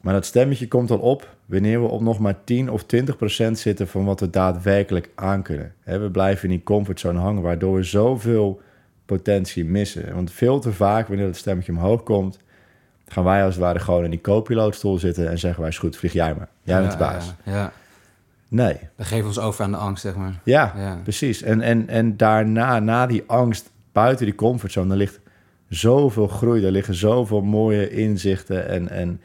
S2: maar dat stemmetje komt al op wanneer we op nog maar 10 of 20 procent zitten van wat we daadwerkelijk aankunnen. Hè, we blijven in die comfortzone hangen, waardoor we zoveel potentie missen. Want veel te vaak, wanneer dat stemmetje omhoog komt, gaan wij als het ware gewoon in die co-pilootstoel zitten en zeggen wij, is goed, vlieg jij maar. Jij bent de
S1: Ja,
S2: baas.
S1: Ja, ja.
S2: Nee,
S1: Dan geven we ons over aan de angst, zeg maar.
S2: ja,
S1: Ja.
S2: precies. En, en, en daarna, na die angst, buiten die comfortzone, daar ligt zoveel groei. Er liggen zoveel mooie inzichten en, en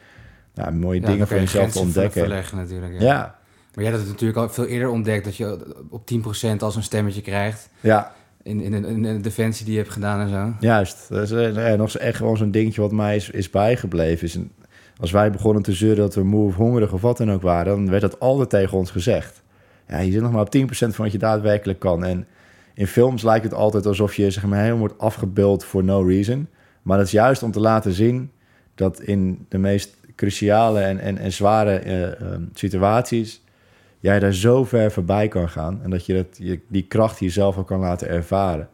S2: nou, mooie
S1: Ja,
S2: dingen voor
S1: je
S2: jezelf te ontdekken.
S1: verleggen natuurlijk. Ja.
S2: Ja,
S1: Maar jij hebt het natuurlijk al veel eerder ontdekt dat je op 10% als een stemmetje krijgt.
S2: ja,
S1: In, in, in een defensie die je hebt gedaan en zo.
S2: juist. Dat is eh, ja, nog echt gewoon zo'n dingetje wat mij is, is bijgebleven. Is een, als wij begonnen te zeuren dat we moe of hongerig of wat dan ook waren, dan werd dat altijd tegen ons gezegd. Ja, je zit nog maar op 10% van wat je daadwerkelijk kan. En in films lijkt het altijd alsof je zeg maar, helemaal wordt afgebeeld for no reason. Maar dat is juist om te laten zien dat in de meest cruciale en, en, en zware eh, eh, situaties jij daar zo ver voorbij kan gaan. En dat je, dat, je die kracht jezelf ook kan laten ervaren.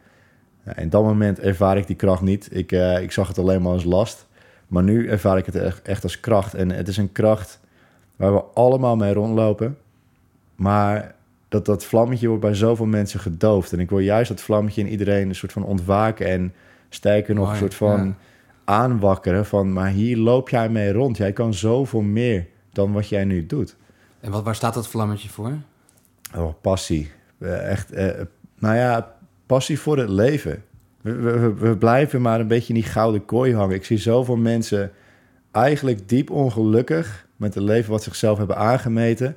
S2: Ja, in dat moment ervaar ik die kracht niet. Ik, eh, ik zag het alleen maar als last. Maar nu ervaar ik het echt, echt als kracht. En het is een kracht waar we allemaal mee rondlopen. Maar dat, dat vlammetje wordt bij zoveel mensen gedoofd. En ik wil juist dat vlammetje in iedereen een soort van ontwaken. En sterker nog,
S1: Mooi,
S2: een soort van
S1: ja.
S2: aanwakkeren. Van, maar hier loop jij mee rond. Jij kan zoveel meer dan wat jij nu doet.
S1: En wat, waar staat dat vlammetje voor?
S2: Oh, passie. Echt, eh, nou ja, passie voor het leven. We, we, we blijven maar een beetje in die gouden kooi hangen. Ik zie zoveel mensen eigenlijk diep ongelukkig met het leven wat zichzelf hebben aangemeten.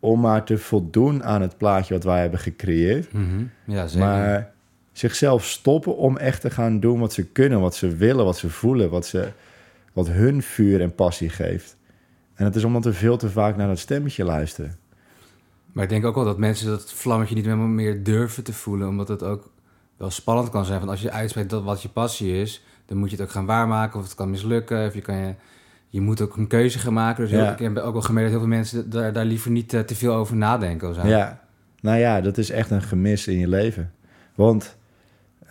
S2: Om maar te voldoen aan het plaatje wat wij hebben gecreëerd.
S1: Mhm. Ja, zeker.
S2: Maar zichzelf stoppen om echt te gaan doen wat ze kunnen, wat ze willen, wat ze voelen, wat, ze, wat hun vuur en passie geeft. En het is omdat we veel te vaak naar dat stemmetje luisteren.
S1: Maar ik denk ook wel dat mensen dat vlammetje niet helemaal meer durven te voelen. Omdat het ook wel spannend kan zijn. Want als je uitspreekt dat wat je passie is, dan moet je het ook gaan waarmaken. Of het kan mislukken. Of je, kan je, je moet ook een keuze gaan maken. Dus
S2: Ja.
S1: ik heb ook wel gemerkt dat heel veel mensen daar, daar liever niet eh, te veel over nadenken. Of zo.
S2: Ja, nou ja, dat is echt een gemis in je leven. Want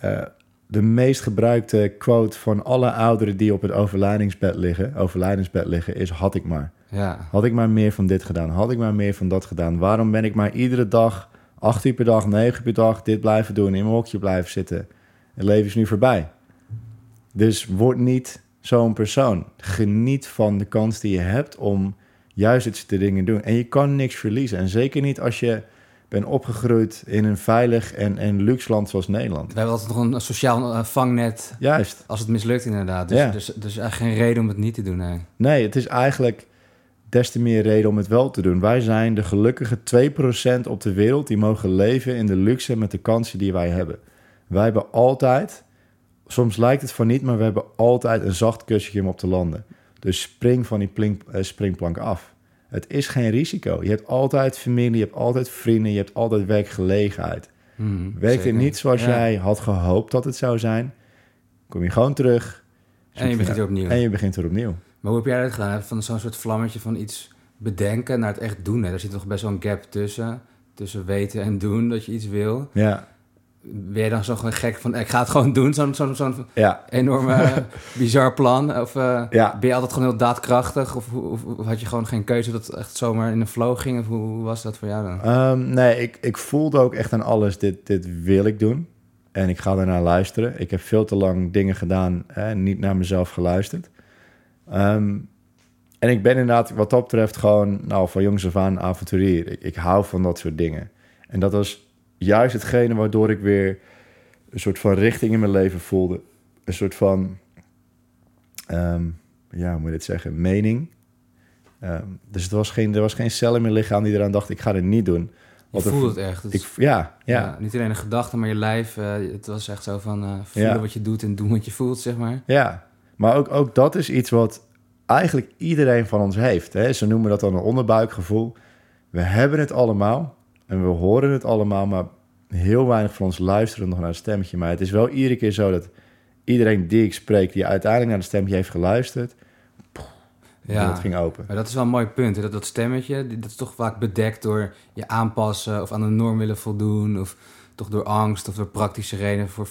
S2: eh, de meest gebruikte quote van alle ouderen die op het overlijdingsbed liggen, overlijdensbed liggen, is had ik maar.
S1: Ja.
S2: Had ik maar meer van dit gedaan, had ik maar meer van dat gedaan. Waarom ben ik maar iedere dag, acht uur per dag, negen uur per dag, dit blijven doen, in mijn hokje blijven zitten? Het leven is nu voorbij. Dus word niet zo'n persoon. Geniet van de kans die je hebt om juist dit soort dingen te doen. En je kan niks verliezen. En zeker niet als je bent opgegroeid in een veilig en, en luxe land zoals Nederland.
S1: We hebben altijd nog een sociaal eh, vangnet
S2: Juist.
S1: als het mislukt inderdaad. Dus,
S2: Ja.
S1: dus, dus eigenlijk geen reden om het niet te doen. Nee.
S2: Nee, het is eigenlijk des te meer reden om het wel te doen. Wij zijn de gelukkige 2% op de wereld die mogen leven in de luxe met de kansen die wij hebben. Wij hebben altijd soms lijkt het van niet, maar we hebben altijd een zacht kussentje om op te landen. Dus spring van die plink, eh, springplank af. Het is geen risico. Je hebt altijd familie, je hebt altijd vrienden, je hebt altijd werkgelegenheid.
S1: Hmm,
S2: Werkt het niet zoals
S1: Ja.
S2: jij had gehoopt dat het zou zijn, kom je gewoon terug.
S1: En je begint weer opnieuw.
S2: En je begint weer opnieuw.
S1: Maar hoe heb jij dat gedaan? Van zo'n soort vlammetje van iets bedenken naar het echt doen. Hè? Er zit toch best wel een gap tussen. Tussen weten en doen dat je iets wil.
S2: Ja,
S1: Ben je dan zo gewoon gek van, ik ga het gewoon doen? Zo'n zo'n zo'n
S2: ja,
S1: enorme eh, bizar plan? Of eh,
S2: Ja.
S1: ben je altijd gewoon heel daadkrachtig? Of, of, of had je gewoon geen keuze dat het echt zomaar in een flow ging? Of hoe, hoe was dat voor jou dan?
S2: Ehm, nee, ik, ik voelde ook echt aan alles, dit, dit wil ik doen. En ik ga daarnaar luisteren. Ik heb veel te lang dingen gedaan en niet naar mezelf geluisterd. Ehm, en ik ben inderdaad wat dat betreft gewoon nou, van jongs af aan avonturier. Ik, ik hou van dat soort dingen. En dat was juist hetgene waardoor ik weer een soort van richting in mijn leven voelde. Een soort van, ehm, ja, hoe moet je dit zeggen, mening. Ehm, dus het was geen, er was geen cel in mijn lichaam die eraan dacht, ik ga het niet doen.
S1: Je
S2: Want er-
S1: voelde het echt. Het
S2: Ik, ja, ja,
S1: ja, niet alleen een gedachte, maar je lijf. eh, het was echt zo van eh, voelen
S2: Ja.
S1: wat je doet en doen wat je voelt, zeg maar.
S2: ja. Maar ook, ook dat is iets wat eigenlijk iedereen van ons heeft. Hè? Ze noemen dat dan een onderbuikgevoel. We hebben het allemaal en we horen het allemaal, maar heel weinig van ons luisteren nog naar het stemmetje. Maar het is wel iedere keer zo dat iedereen die ik spreek, die uiteindelijk naar het stemmetje heeft geluisterd,
S1: Ja.
S2: dat ging open.
S1: Maar dat is wel een mooi punt. Hè? Dat, dat stemmetje, dat is toch vaak bedekt door je aanpassen of aan een norm willen voldoen. Of toch door angst of door praktische redenen voor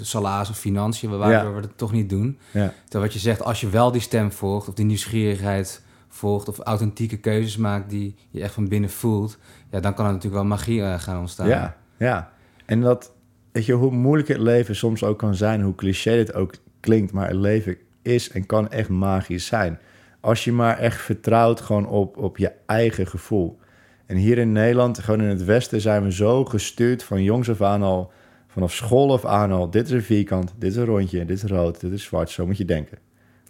S1: salaris of financiën, waardoor
S2: Ja.
S1: we het toch niet doen.
S2: Ja,
S1: Terwijl wat je zegt, als je wel die stem volgt of die nieuwsgierigheid volgt of authentieke keuzes maakt die je echt van binnen voelt, ja, dan kan er natuurlijk wel magie eh, gaan ontstaan.
S2: ja, ja. En dat, weet je, hoe moeilijk het leven soms ook kan zijn, hoe cliché het ook klinkt, maar het leven is en kan echt magisch zijn. Als je maar echt vertrouwt gewoon op, op je eigen gevoel. En hier in Nederland, gewoon in het Westen, zijn we zo gestuurd van jongs af aan al, vanaf school af aan al. Dit is een vierkant, dit is een rondje, dit is rood, dit is zwart. Zo moet je denken.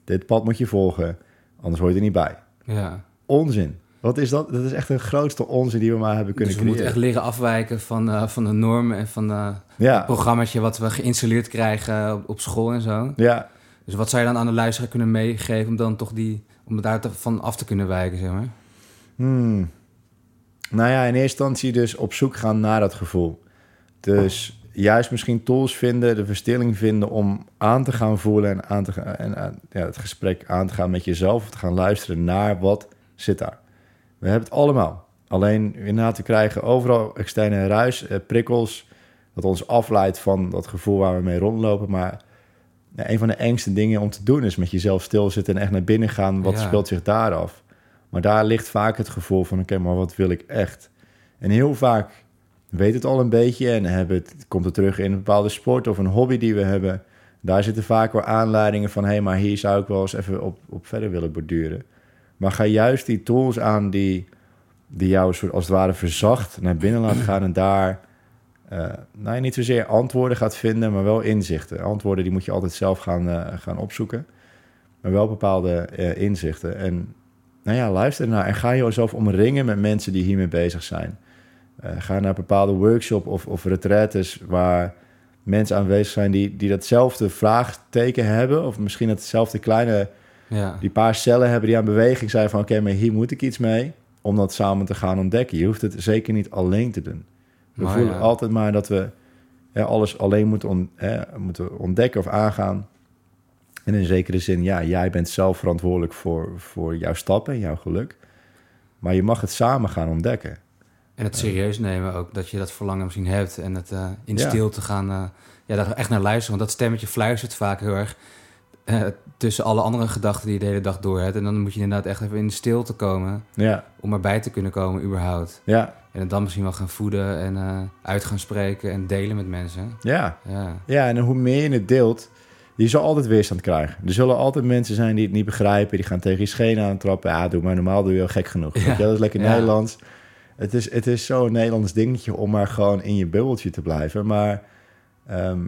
S2: Dit pad moet je volgen, anders hoor je er niet bij.
S1: Ja.
S2: Onzin. Wat is dat? Dat is echt de grootste onzin die we maar hebben kunnen
S1: Dus we moeten echt leren afwijken van, eh, van de normen en van eh,
S2: Ja,
S1: het programmaatje wat we geïnstalleerd krijgen op, op school en zo.
S2: ja,
S1: Dus wat zou je dan aan de luisteraar kunnen meegeven om dan toch die, om daar van af te kunnen wijken, zeg maar?
S2: Hmm. Nou ja, in eerste instantie dus op zoek gaan naar dat gevoel. Dus juist misschien tools vinden, de verstilling vinden om aan te gaan voelen en, aan te gaan, en aan- ja, het gesprek aan te gaan met jezelf. Of te gaan luisteren naar wat zit daar. We hebben het allemaal. Alleen inderdaad te krijgen overal externe ruis, eh, prikkels, dat ons afleidt van dat gevoel waar we mee rondlopen. Maar een van de engste dingen om te doen is met jezelf stilzitten en echt naar binnen gaan. Wat
S1: Ja.
S2: speelt zich daar af? Maar daar ligt vaak het gevoel van, oké, maar wat wil ik echt? En heel vaak weet het al een beetje en hebben het, komt het terug in een bepaalde sport of een hobby die we hebben. Daar zitten vaak wel aanleidingen van, hé, hey, maar hier zou ik wel eens even op, op verder willen borduren. Maar ga juist die tools aan die, die jou soort als het ware verzacht naar binnen laat gaan en daar, eh nou niet zozeer antwoorden gaat vinden, maar wel inzichten. Antwoorden die moet je altijd zelf gaan, eh, gaan opzoeken, maar wel bepaalde eh, inzichten. En nou ja, luister naar en ga jezelf omringen met mensen die hiermee bezig zijn. Eh, ga naar bepaalde workshops of, of retraites waar mensen aanwezig zijn die, die datzelfde vraagteken hebben. Of misschien hetzelfde kleine,
S1: Ja.
S2: die paar cellen hebben die aan beweging zijn van... oké, maar hier moet ik iets mee om dat samen te gaan ontdekken. Je hoeft het zeker niet alleen te doen. We
S1: Maar
S2: voelen
S1: ja.
S2: altijd maar dat we alles alleen moeten, on- moeten ontdekken of aangaan. En in zekere zin, ja, jij bent zelf verantwoordelijk voor, voor jouw stappen en jouw geluk. Maar je mag het samen gaan ontdekken.
S1: En het serieus nemen ook, dat je dat verlangen misschien hebt. En het eh, in
S2: Ja.
S1: stilte gaan, eh, ja, daar echt naar luisteren. Want dat stemmetje fluistert vaak heel erg eh, tussen alle andere gedachten die je de hele dag door hebt. En dan moet je inderdaad echt even in de stilte komen
S2: Ja,
S1: om erbij te kunnen komen überhaupt.
S2: ja,
S1: En het dan misschien wel gaan voeden en uit gaan spreken en delen met mensen.
S2: ja.
S1: Ja,
S2: Ja, en hoe meer je het deelt, je zal altijd weerstand krijgen. Er zullen altijd mensen zijn die het niet begrijpen. Die gaan tegen je schenen aantrappen. Ja, doe maar normaal, doe je wel gek genoeg.
S1: Ja.
S2: Dat is lekker
S1: Ja.
S2: Nederlands. Het is, het is zo'n Nederlands dingetje om maar gewoon in je bubbeltje te blijven. Maar ehm,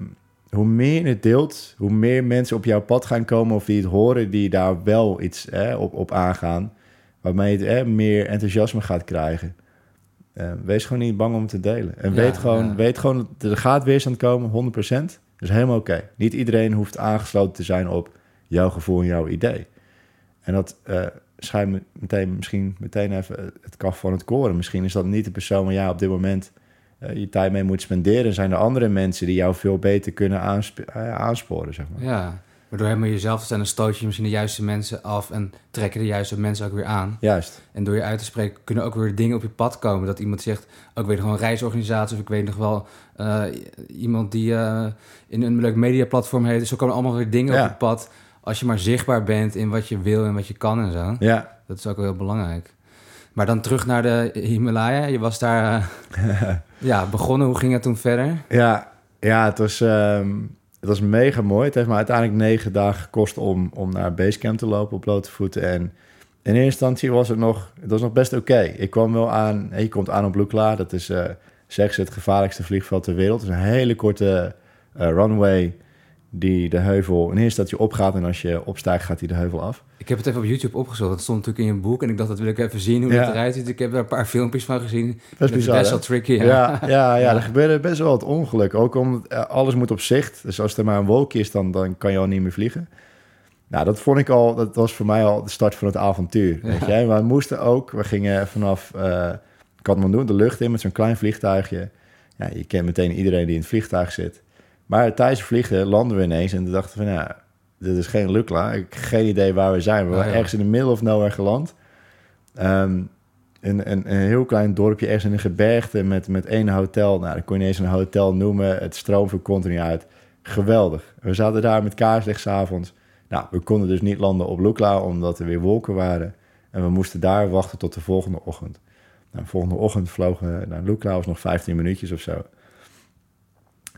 S2: hoe meer je het deelt, hoe meer mensen op jouw pad gaan komen... of die het horen, die daar wel iets hè, op, op aangaan... waarmee je het, hè, meer enthousiasme gaat krijgen. Eh, wees gewoon niet bang om te delen. En
S1: Ja,
S2: weet, gewoon, weet gewoon, er gaat weerstand komen, 100%. Dat is helemaal oké. Niet iedereen hoeft aangesloten te zijn op jouw gevoel en jouw idee. En dat uh, schijnt meteen, misschien meteen even het kaf van het koren. Misschien is dat niet de persoon waar jij op dit moment uh, je tijd mee moet spenderen. Zijn er andere mensen die jou veel beter kunnen uh, aansporen, zeg maar.
S1: Ja, waardoor helemaal jezelf zijn, dan stoot je misschien de juiste mensen af en trekken de juiste mensen ook weer aan.
S2: Juist.
S1: En door je uit te spreken kunnen ook weer dingen op je pad komen. Dat iemand zegt, ook weet nog wel een reisorganisatie of ik weet nog wel uh, iemand die uh, in een leuk mediaplatform heeft. Dus zo komen allemaal weer dingen
S2: Ja.
S1: op je pad als je maar zichtbaar bent in wat je wil en wat je kan en zo.
S2: Ja,
S1: Dat is ook wel heel belangrijk. Maar dan terug naar de Himalaya. Je was daar uh, ja, begonnen. Hoe ging het toen verder?
S2: ja, ja het, was, um, het was mega mooi. Het heeft me uiteindelijk negen dagen gekost om, om naar Basecamp te lopen op blote voeten. En in eerste instantie was het nog, het was nog best oké. Ik kwam wel aan, je komt aan op Lukla. Dat is uh, ze het gevaarlijkste vliegveld ter wereld. Het is een hele korte uh, runway die de heuvel... In eerste dat je opgaat en als je opstijgt gaat hij de heuvel af.
S1: Ik heb het even op YouTube opgezocht. Dat stond natuurlijk in je boek. En ik dacht, dat wil ik even zien hoe
S2: Ja.
S1: het eruit ziet. Ik heb er een paar filmpjes van gezien.
S2: Dat is bizar,
S1: best
S2: hè?
S1: wel tricky. Ja.
S2: Ja, ja, ja, er gebeurde best wel wat ongeluk. Ook omdat eh, alles moet op zicht. Dus als er maar een wolkje is, dan, dan kan je al niet meer vliegen. Nou, dat vond ik al, dat was voor mij al de start van het avontuur. Weet je? We moesten ook, we gingen vanaf uh, Kathmandu de lucht in met zo'n klein vliegtuigje. Ja, je kent meteen iedereen die in het vliegtuig zit. Maar tijdens het vliegen landen we ineens en dachten we van, ja, dit is geen Lukla. Ik heb geen idee waar we zijn. We waren
S1: Oh, ja.
S2: ergens in de middle of nowhere geland. Um, een, een, een, heel klein dorpje ergens in een gebergte met, met één hotel. Nou, dat kon je niet eens een hotel noemen. Het stroomde continu uit. Geweldig. We zaten daar met kaarslicht 's avonds. Nou, we konden dus niet landen op Lukla omdat er weer wolken waren. En we moesten daar wachten tot de volgende ochtend. Nou, de volgende ochtend vlogen we naar Lukla, was nog 15 minuutjes of zo.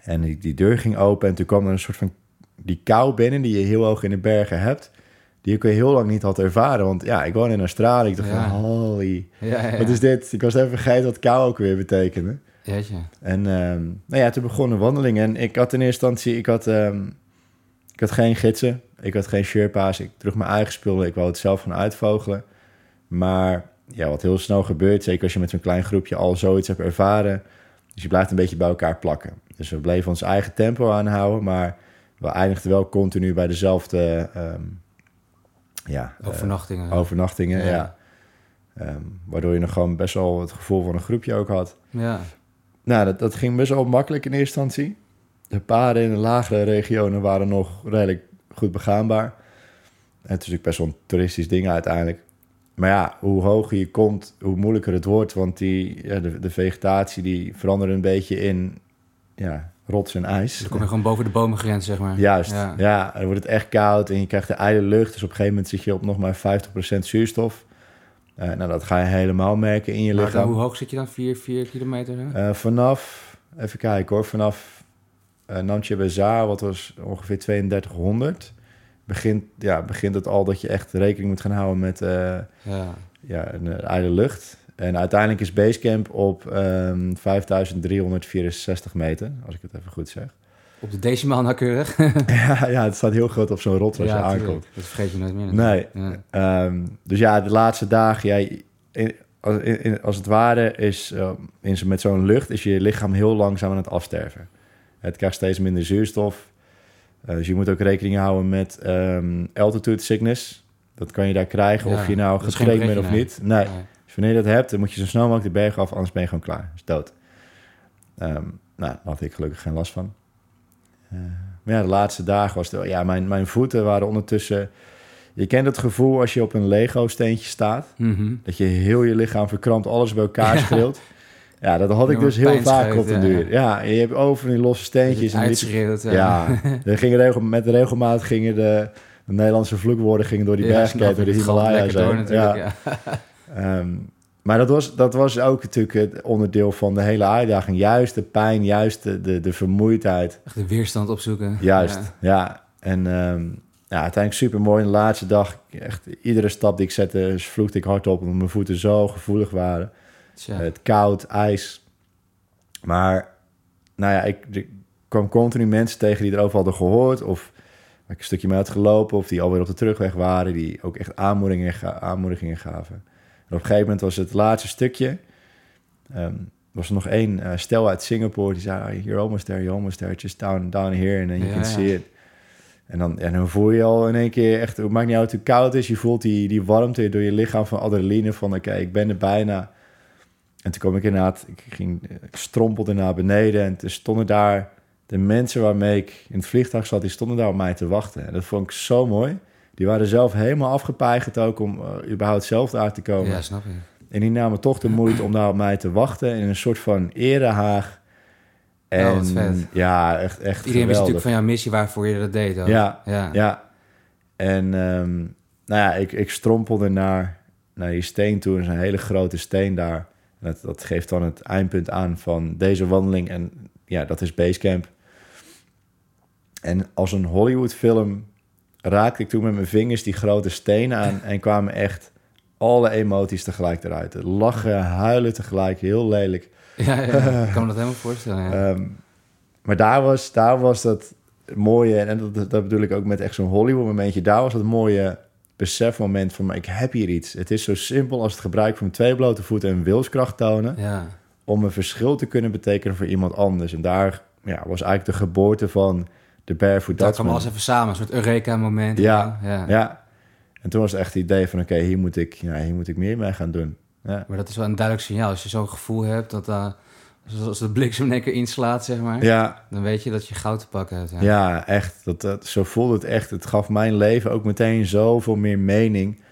S2: En die, die deur ging open en toen kwam er een soort van die kou binnen die je heel hoog in de bergen hebt. Die ik heel lang niet had ervaren. Want ja, ik woon in Australië. Ik dacht
S1: Ja.
S2: van, holy,
S1: Ja, ja,
S2: wat is dit? Ik was even vergeten wat kou ook weer betekende.
S1: Jeetje.
S2: En ehm, nou ja, toen begon een wandeling. En ik had in eerste instantie, ik had, ehm, ik had geen gidsen. Ik had geen Sherpa's. Ik droeg mijn eigen spullen. Ik wou het zelf gaan uitvogelen. Maar ja, wat heel snel gebeurt, zeker als je met zo'n klein groepje al zoiets hebt ervaren. Dus je blijft een beetje bij elkaar plakken. Dus we bleven ons eigen tempo aanhouden, maar we eindigden wel continu bij dezelfde ehm, ja, eh,
S1: Overnachtingen.
S2: overnachtingen.
S1: Ja.
S2: Ja. Ehm, waardoor je nog gewoon best wel het gevoel van een groepje ook had.
S1: Ja.
S2: Nou, dat, dat ging best wel makkelijk in eerste instantie. De paden in de lagere regionen waren nog redelijk goed begaanbaar. Het is natuurlijk best wel een toeristisch ding uiteindelijk. Maar ja, hoe hoger je komt, hoe moeilijker het wordt. Want die, ja, de, de vegetatie die verandert een beetje in ja, rots en ijs.
S1: Dus dan kom je gewoon boven de bomengrens, zeg maar.
S2: Juist,
S1: Ja.
S2: ja. Dan wordt het echt koud en je krijgt de ijle lucht. Dus op een gegeven moment zit je op nog maar 50% zuurstof. Eh, nou, dat ga je helemaal merken in je
S1: Maar
S2: lichaam.
S1: hoe hoog zit je dan? 4 4 kilometer? hè?
S2: Eh, vanaf, even kijken hoor, vanaf uh, Namche Bazaar, wat was ongeveer 3200, begint, ja, begint het al dat je echt rekening moet gaan houden met
S1: ja.
S2: Ja, een ijle lucht. En uiteindelijk is Basecamp op um, 5364 meter, als ik het even goed zeg.
S1: Op de decimaal nauwkeurig.
S2: ja, ja, het staat heel groot op zo'n rot als
S1: ja,
S2: je aankomt.
S1: Dat vergeet je nooit meer.
S2: Nee.
S1: Ja.
S2: Um, dus ja, de laatste dagen, jij, in, in, als het ware is uh, in, met zo'n lucht, is je lichaam heel langzaam aan het afsterven. Het krijgt steeds minder zuurstof. Uh, dus je moet ook rekening houden met um, altitude sickness. Dat kan je daar krijgen, of je nou getraind bent of niet. Nee. nee. Wanneer je dat hebt, dan moet je zo snel mogelijk de berg af, anders ben je gewoon klaar. is dood. Um, nou, daar had ik gelukkig geen last van. Uh, maar ja, de laatste dagen was het... Ja, mijn, mijn voeten waren ondertussen... Je kent het gevoel als je op een Lego-steentje staat.
S1: Mm -hmm.
S2: Dat je heel je lichaam verkrampt, alles bij elkaar schreeuwt. Ja, dat had ik dus heel vaak op de duur. Ja, je hebt over die losse steentjes.
S1: En uitschreeuwt,
S2: ja. ja, er gingen regel, met de regelmaat gingen de, de Nederlandse vloekwoorden gingen door die ja, bergketen, door de Himalaya's heen.
S1: Ja. ja.
S2: um, maar dat was, dat was ook natuurlijk het onderdeel van de hele uitdaging. Juist de pijn, juist de, de, de vermoeidheid.
S1: Echt de weerstand opzoeken.
S2: Juist, ja. ja. En um, ja, uiteindelijk super mooi. De laatste dag, echt iedere stap die ik zette, vloekte ik hard op... omdat mijn voeten zo gevoelig waren.
S1: Tja.
S2: Het koud, ijs. Maar, nou ja, ik, ik kwam continu mensen tegen die erover hadden gehoord... of ik een stukje mee had gelopen... of die alweer op de terugweg waren... die ook echt aanmoedigingen, aanmoedigingen gaven. Op een gegeven moment was het laatste stukje... Um, was er nog één eh, stel uit Singapore die zei: oh, You're almost there, you're almost there, just down, down here and then you
S1: Ja,
S2: can
S1: ja.
S2: see it. En dan, en dan voel je al in één keer echt, het maakt niet uit hoe koud het is, je voelt die, die warmte door je lichaam van adrenaline van oké, ik ben er bijna. En toen kwam ik inderdaad, ik, ging, ik strompelde naar beneden en toen stonden daar de mensen waarmee ik in het vliegtuig zat, die stonden daar op mij te wachten. En dat vond ik zo mooi. Die waren zelf helemaal afgepeigerd ook om eh, überhaupt zelf daar te komen.
S1: Ja, snap ik.
S2: En die namen toch de moeite om daar op mij te wachten in een soort van erehaag. En
S1: Oh, wat vet.
S2: ja, echt, echt
S1: Iedereen wist natuurlijk van jouw missie waarvoor je dat deed. Ook.
S2: Ja,
S1: ja.
S2: ja. En ehm, nou ja, ik, ik strompelde naar, naar die steen toe. Er is een hele grote steen daar. Dat, dat geeft dan het eindpunt aan van deze wandeling. En ja, dat is Basecamp. En als een Hollywood-film raakte ik toen met mijn vingers die grote steen aan... en kwamen echt alle emoties tegelijk eruit. Lachen, huilen tegelijk, heel lelijk.
S1: Ja, ja, ik kan me dat helemaal voorstellen. Ja.
S2: Ehm, maar daar was, daar was dat mooie, en dat, dat bedoel ik ook met echt zo'n Hollywood momentje, daar was dat mooie besefmoment van, maar ik heb hier iets. Het is zo simpel als het gebruik van twee blote voeten en wilskracht tonen,
S1: ja.
S2: om een verschil te kunnen betekenen voor iemand anders. En daar ja, was eigenlijk de geboorte van de Barefoot
S1: Dat kwam alles even samen, een soort Eureka-moment.
S2: Ja,
S1: ja.
S2: Ja. En toen was het echt het idee van, oké, hier moet ik, ja, hier moet ik meer mee gaan doen. Ja.
S1: Maar dat is wel een duidelijk signaal. Als je zo'n gevoel hebt dat uh, als de bliksem in keer inslaat, zeg maar,
S2: Ja,
S1: dan weet je dat je goud te pakken hebt. Ja.
S2: Ja, echt. Dat, dat, zo voelde het echt. Het gaf mijn leven ook meteen zoveel meer mening.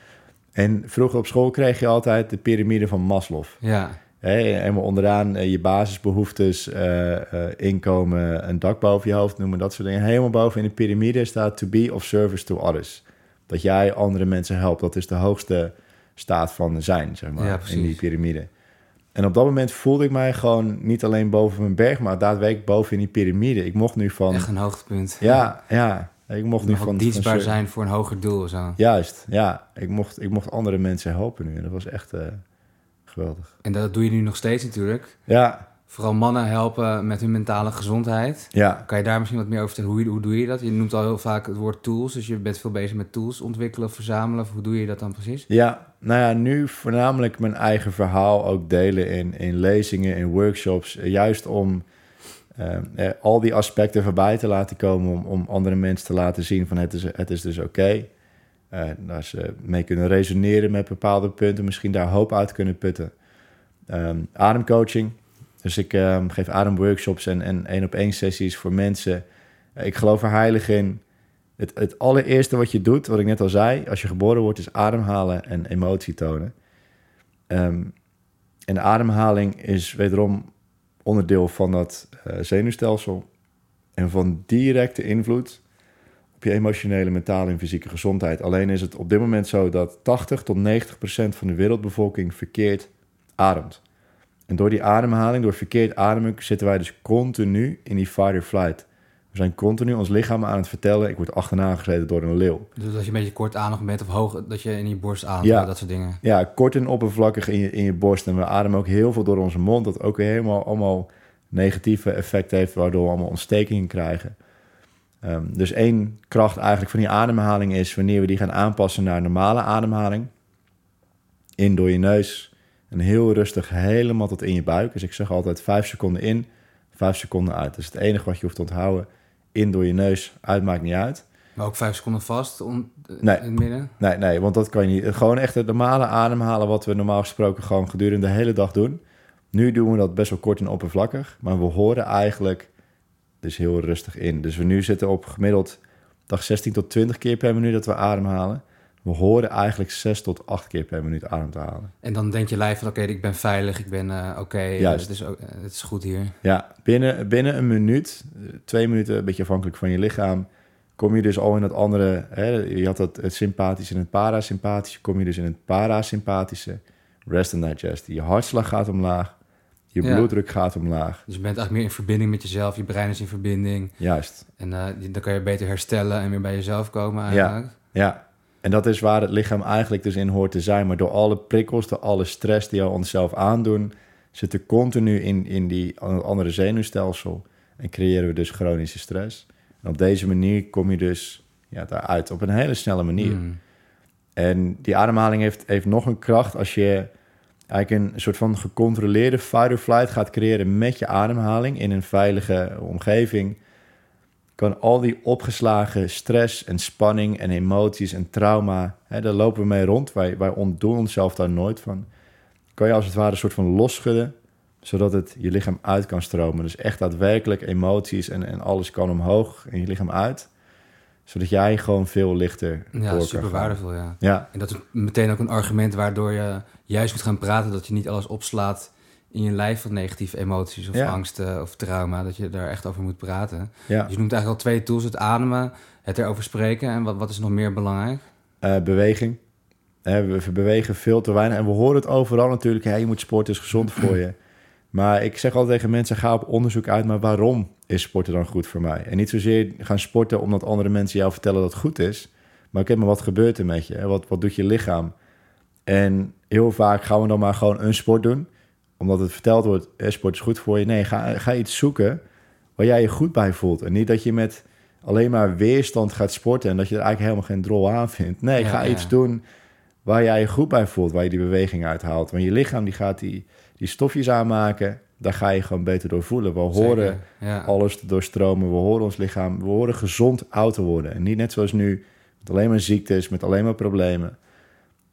S2: En vroeger op school kreeg je altijd de piramide van Maslow.
S1: ja.
S2: Hè, helemaal onderaan eh, je basisbehoeftes, eh, eh, inkomen, een dak boven je hoofd noemen, dat soort dingen. Helemaal boven in de piramide staat to be of service to others. Dat jij andere mensen helpt, dat is de hoogste staat van zijn, zeg maar,
S1: Ja,
S2: in die piramide. En op dat moment voelde ik mij gewoon niet alleen boven mijn berg, maar daadwerkelijk boven in die piramide. Ik mocht nu van...
S1: Echt een hoogtepunt.
S2: Ja, ja. Ik mocht nu van...
S1: dienstbaar
S2: van-
S1: zijn voor een hoger doel. Zo.
S2: Juist, ja. Ik mocht, ik mocht andere mensen helpen nu. En dat was echt geweldig.
S1: En dat doe je nu nog steeds natuurlijk.
S2: Ja,
S1: Vooral mannen helpen met hun mentale gezondheid.
S2: ja.
S1: Kan je daar misschien wat meer over vertellen? Hoe, hoe doe je dat? Je noemt al heel vaak het woord tools. Dus je bent veel bezig met tools ontwikkelen verzamelen. Hoe doe je dat dan precies?
S2: Ja, nou ja, nu voornamelijk mijn eigen verhaal ook delen in, in lezingen, in workshops. Juist om eh, eh, al die aspecten voorbij te laten komen. Om, om andere mensen te laten zien van het is, het is dus oké. Eh, daar ze mee kunnen resoneren met bepaalde punten. Misschien daar hoop uit kunnen putten. Ehm, ademcoaching. Dus ik ehm, geef ademworkshops en en één op één sessies voor mensen. Eh, ik geloof er heilig in. Het, het allereerste wat je doet, wat ik net al zei, als je geboren wordt, is ademhalen en emotie tonen. Ehm, en de ademhaling is wederom onderdeel van dat eh, zenuwstelsel en van directe invloed op je emotionele, mentale en fysieke gezondheid. Alleen is het op dit moment zo dat 80 tot 90 procent van de wereldbevolking verkeerd ademt. En door die ademhaling, door verkeerd ademen, zitten wij dus continu in die fight or flight. We zijn continu ons lichaam aan het vertellen: ik word achterna gereden door een leeuw.
S1: Dus dat je een beetje kort aandacht bent of hoog, dat je in je borst ademt.
S2: Ja.
S1: Dat soort dingen.
S2: Ja, kort en oppervlakkig in je, in je borst. En we ademen ook heel veel door onze mond, dat ook helemaal allemaal negatieve effecten heeft, waardoor we allemaal ontstekingen krijgen. Ehm, dus één kracht eigenlijk van die ademhaling is wanneer we die gaan aanpassen naar normale ademhaling. In door je neus en heel rustig helemaal tot in je buik. Dus ik zeg altijd vijf seconden in, vijf seconden uit. Dat is het enige wat je hoeft te onthouden. In door je neus, uit maakt niet uit.
S1: Maar ook vijf seconden vast om,
S2: Nee.
S1: in het midden.
S2: Nee, nee, want dat kan je niet. Gewoon echt het normale ademhalen wat we normaal gesproken gewoon gedurende de hele dag doen. Nu doen we dat best wel kort en oppervlakkig, maar we horen eigenlijk dus heel rustig in. Dus we nu zitten op gemiddeld dag 16 tot 20 keer per minuut dat we ademhalen. We horen eigenlijk 6 tot 8 keer per minuut adem te halen.
S1: En dan denkt je lijf van oké, ik ben veilig, ik ben eh, oké, eh, het, is, eh, het is goed hier.
S2: Ja, binnen, binnen een minuut, twee minuten, een beetje afhankelijk van je lichaam, kom je dus al in het andere. Hè, je had het, het sympathische en het parasympathische, kom je dus in het parasympathische. Rest and digest. Je hartslag gaat omlaag, je
S1: Ja.
S2: bloeddruk gaat omlaag.
S1: Dus je bent eigenlijk meer in verbinding met jezelf, je brein is in verbinding.
S2: Juist,
S1: En eh, dan kan je beter herstellen en weer bij jezelf komen eigenlijk.
S2: ja. En dat is waar het lichaam eigenlijk dus in hoort te zijn. Maar door alle prikkels, door alle stress die we onszelf aandoen, zitten continu in, in die andere zenuwstelsel. En creëren we dus chronische stress. En op deze manier kom je dus ja, daaruit op een hele snelle manier.
S1: Mm.
S2: En die ademhaling heeft, heeft nog een kracht als je eigenlijk een soort van gecontroleerde fight or flight gaat creëren met je ademhaling in een veilige omgeving, kan al die opgeslagen stress en spanning en emoties en trauma, hè, daar lopen we mee rond. Wij, wij ontdoen onszelf daar nooit van. Kan je als het ware een soort van losschudden, zodat het je lichaam uit kan stromen. Dus echt daadwerkelijk emoties en, en alles kan omhoog en je lichaam uit zodat jij gewoon veel lichter
S1: Ja, super waardevol, ja.
S2: Ja,
S1: En dat is meteen ook een argument waardoor je juist moet gaan praten... dat je niet alles opslaat in je lijf van negatieve emoties of
S2: Ja.
S1: angsten of trauma. Dat je daar echt over moet praten.
S2: ja.
S1: Dus je noemt eigenlijk al twee tools, het ademen, het erover spreken. En wat, wat is nog meer belangrijk?
S2: Eh, beweging. Hè, we we bewegen veel te weinig. En we horen het overal natuurlijk. Hè, je moet sporten, is gezond voor je. Maar ik zeg altijd tegen mensen, ga op onderzoek uit. Maar waarom is sporten dan goed voor mij? En niet zozeer gaan sporten omdat andere mensen jou vertellen dat het goed is. Maar oké, maar wat gebeurt er met je? Wat, wat doet je lichaam? En heel vaak gaan we dan maar gewoon een sport doen. Omdat het verteld wordt, hè, sport is goed voor je. Nee, ga, ga iets zoeken waar jij je goed bij voelt. En niet dat je met alleen maar weerstand gaat sporten... en dat je er eigenlijk helemaal geen drol aan vindt. Nee,
S1: Ja,
S2: ga
S1: ja.
S2: iets doen waar jij je goed bij voelt. Waar je die beweging uithaalt. Want je lichaam die gaat die, die stofjes aanmaken. Daar ga je gewoon beter door voelen. We horen
S1: ja.
S2: alles te doorstromen. We horen ons lichaam. We horen gezond oud te worden. En niet net zoals nu, met alleen maar ziektes, met alleen maar problemen.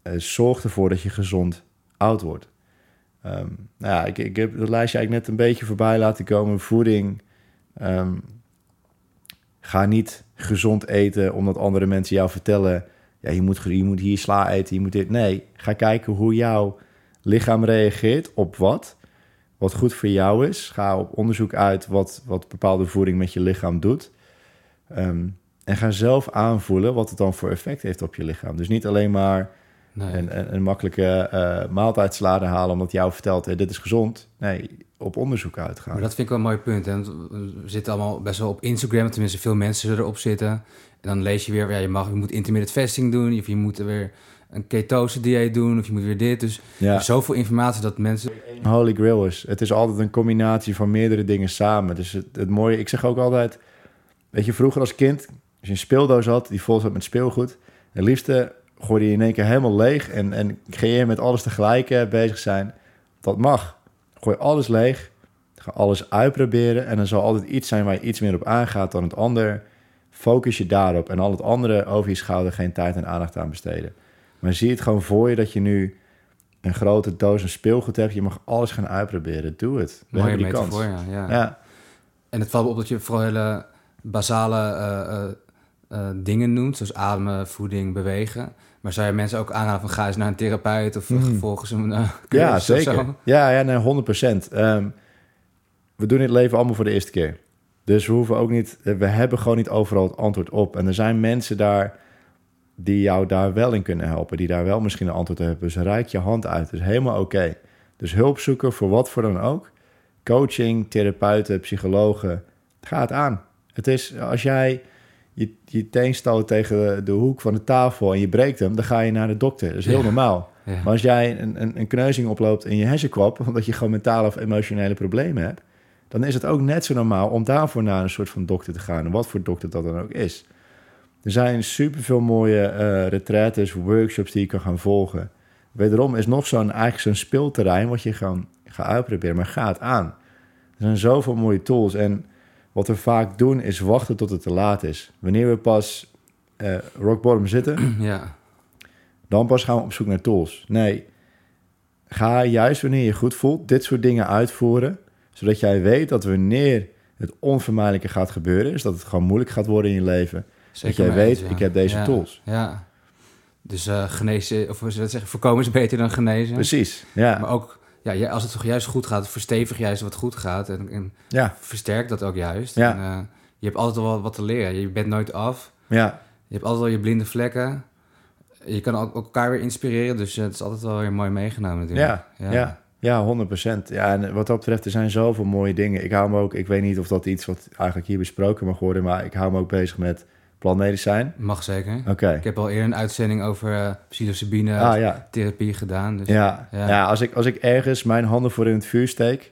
S2: Eh, zorg ervoor dat je gezond oud wordt. Ehm, nou ja, ik, ik heb het lijstje eigenlijk net een beetje voorbij laten komen. Voeding. Ehm, ga niet gezond eten omdat andere mensen jou vertellen... Ja, je moet, je moet hier sla eten, je moet dit... Nee, ga kijken hoe jouw lichaam reageert op wat wat goed voor jou is. Ga op onderzoek uit wat, wat bepaalde voeding met je lichaam doet. Ehm, en ga zelf aanvoelen wat het dan voor effect heeft op je lichaam. Dus niet alleen maar
S1: Nee.
S2: een, een, een makkelijke eh maaltijdsalade halen omdat jou vertelt, hey, dit is gezond. Nee, op onderzoek uitgaan.
S1: Maar dat vind ik wel een mooi punt. Hè? We zitten allemaal best wel op Instagram, tenminste veel mensen erop zitten. En dan lees je weer, ja, je, mag, je moet intermittent fasting doen, of je moet weer een ketose dieet doen, of je moet weer dit. Dus er is zoveel informatie dat mensen...
S2: Holy Grail is. Het is altijd een combinatie van meerdere dingen samen. Dus het, het mooie, ik zeg ook altijd, weet je, vroeger als kind, als je een speeldoos had die vol zat met speelgoed, het liefste gooide je in één keer helemaal leeg en, en ging je met alles tegelijk eh, bezig zijn. Dat mag. Gooi alles leeg, ga alles uitproberen en dan zal altijd iets zijn waar je iets meer op aangaat dan het ander. Focus je daarop en al het andere over je schouder geen tijd en aandacht aan besteden. Maar zie het gewoon voor je dat je nu een grote doos en speelgoed hebt. Je mag alles gaan uitproberen. Doe het. We
S1: Mooie
S2: hebben die kans.
S1: ja, ja.
S2: Ja,
S1: En het valt op dat je vooral hele basale eh, eh, eh, dingen noemt, zoals ademen, voeding, bewegen. Maar zou je mensen ook aanraden van ga eens naar een therapeut of
S2: Mhm.
S1: volgens een
S2: ja zeker. Ja, ja nee, 100 procent. Ehm, we doen dit leven allemaal voor de eerste keer. Dus we hoeven ook niet... We hebben gewoon niet overal het antwoord op. En er zijn mensen daar die jou daar wel in kunnen helpen. Die daar wel misschien een antwoord op hebben. Dus reik je hand uit. Dat is helemaal oké. Dus hulp zoeken voor wat voor dan ook. Coaching, therapeuten, psychologen. Ga het aan. Het is, als jij je, je teen stoot tegen de, de hoek van de tafel en je breekt hem, dan ga je naar de dokter. Dat is heel
S1: Ja.
S2: normaal.
S1: Ja.
S2: Maar als jij een, een, een kneuzing oploopt in je hersenkwap, omdat je gewoon mentale of emotionele problemen hebt, dan is het ook net zo normaal om daarvoor naar een soort van dokter te gaan. En wat voor dokter dat dan ook is. Er zijn superveel mooie eh retraites, workshops die je kan gaan volgen. Wederom is nog zo'n eigenlijk zo'n speelterrein wat je gaan gaat uitproberen, maar ga het aan. Er zijn zoveel mooie tools en wat we vaak doen is wachten tot het te laat is. Wanneer we pas eh rock bottom zitten,
S1: ja.
S2: dan pas gaan we op zoek naar tools. Nee, ga juist wanneer je goed voelt dit soort dingen uitvoeren, zodat jij weet dat wanneer het onvermijdelijke gaat gebeuren, is dat het gewoon moeilijk gaat worden in je leven,
S1: Zeker
S2: dat jij weet,
S1: ja.
S2: ik heb deze
S1: Ja,
S2: tools.
S1: Ja. Dus eh, genezen, of hoe dat zeggen, voorkomen is beter dan genezen.
S2: Precies, ja,
S1: Maar ook, ja, ja, als het toch juist goed gaat, verstevig juist wat goed gaat en, en
S2: ja,
S1: versterk dat ook juist.
S2: Ja.
S1: En, eh, je hebt altijd wel wat te leren. Je bent nooit af.
S2: ja,
S1: Je hebt altijd wel je blinde vlekken. Je kan ook elkaar weer inspireren, dus eh, het is altijd wel weer mooi meegenomen natuurlijk.
S2: ja, ja. Ja, 100% Ja, en wat dat betreft, er zijn zoveel mooie dingen. Ik hou me ook, ik weet niet of dat iets wat eigenlijk hier besproken mag worden, maar ik hou me ook bezig met plantmedicijn.
S1: Mag zeker.
S2: Oké.
S1: Ik heb al eerder een uitzending over eh psilocybine
S2: Ah ja,
S1: therapie gedaan. Dus
S2: Ja,
S1: Ja.
S2: ja. als, ik, als ik ergens mijn handen voor in het vuur steek...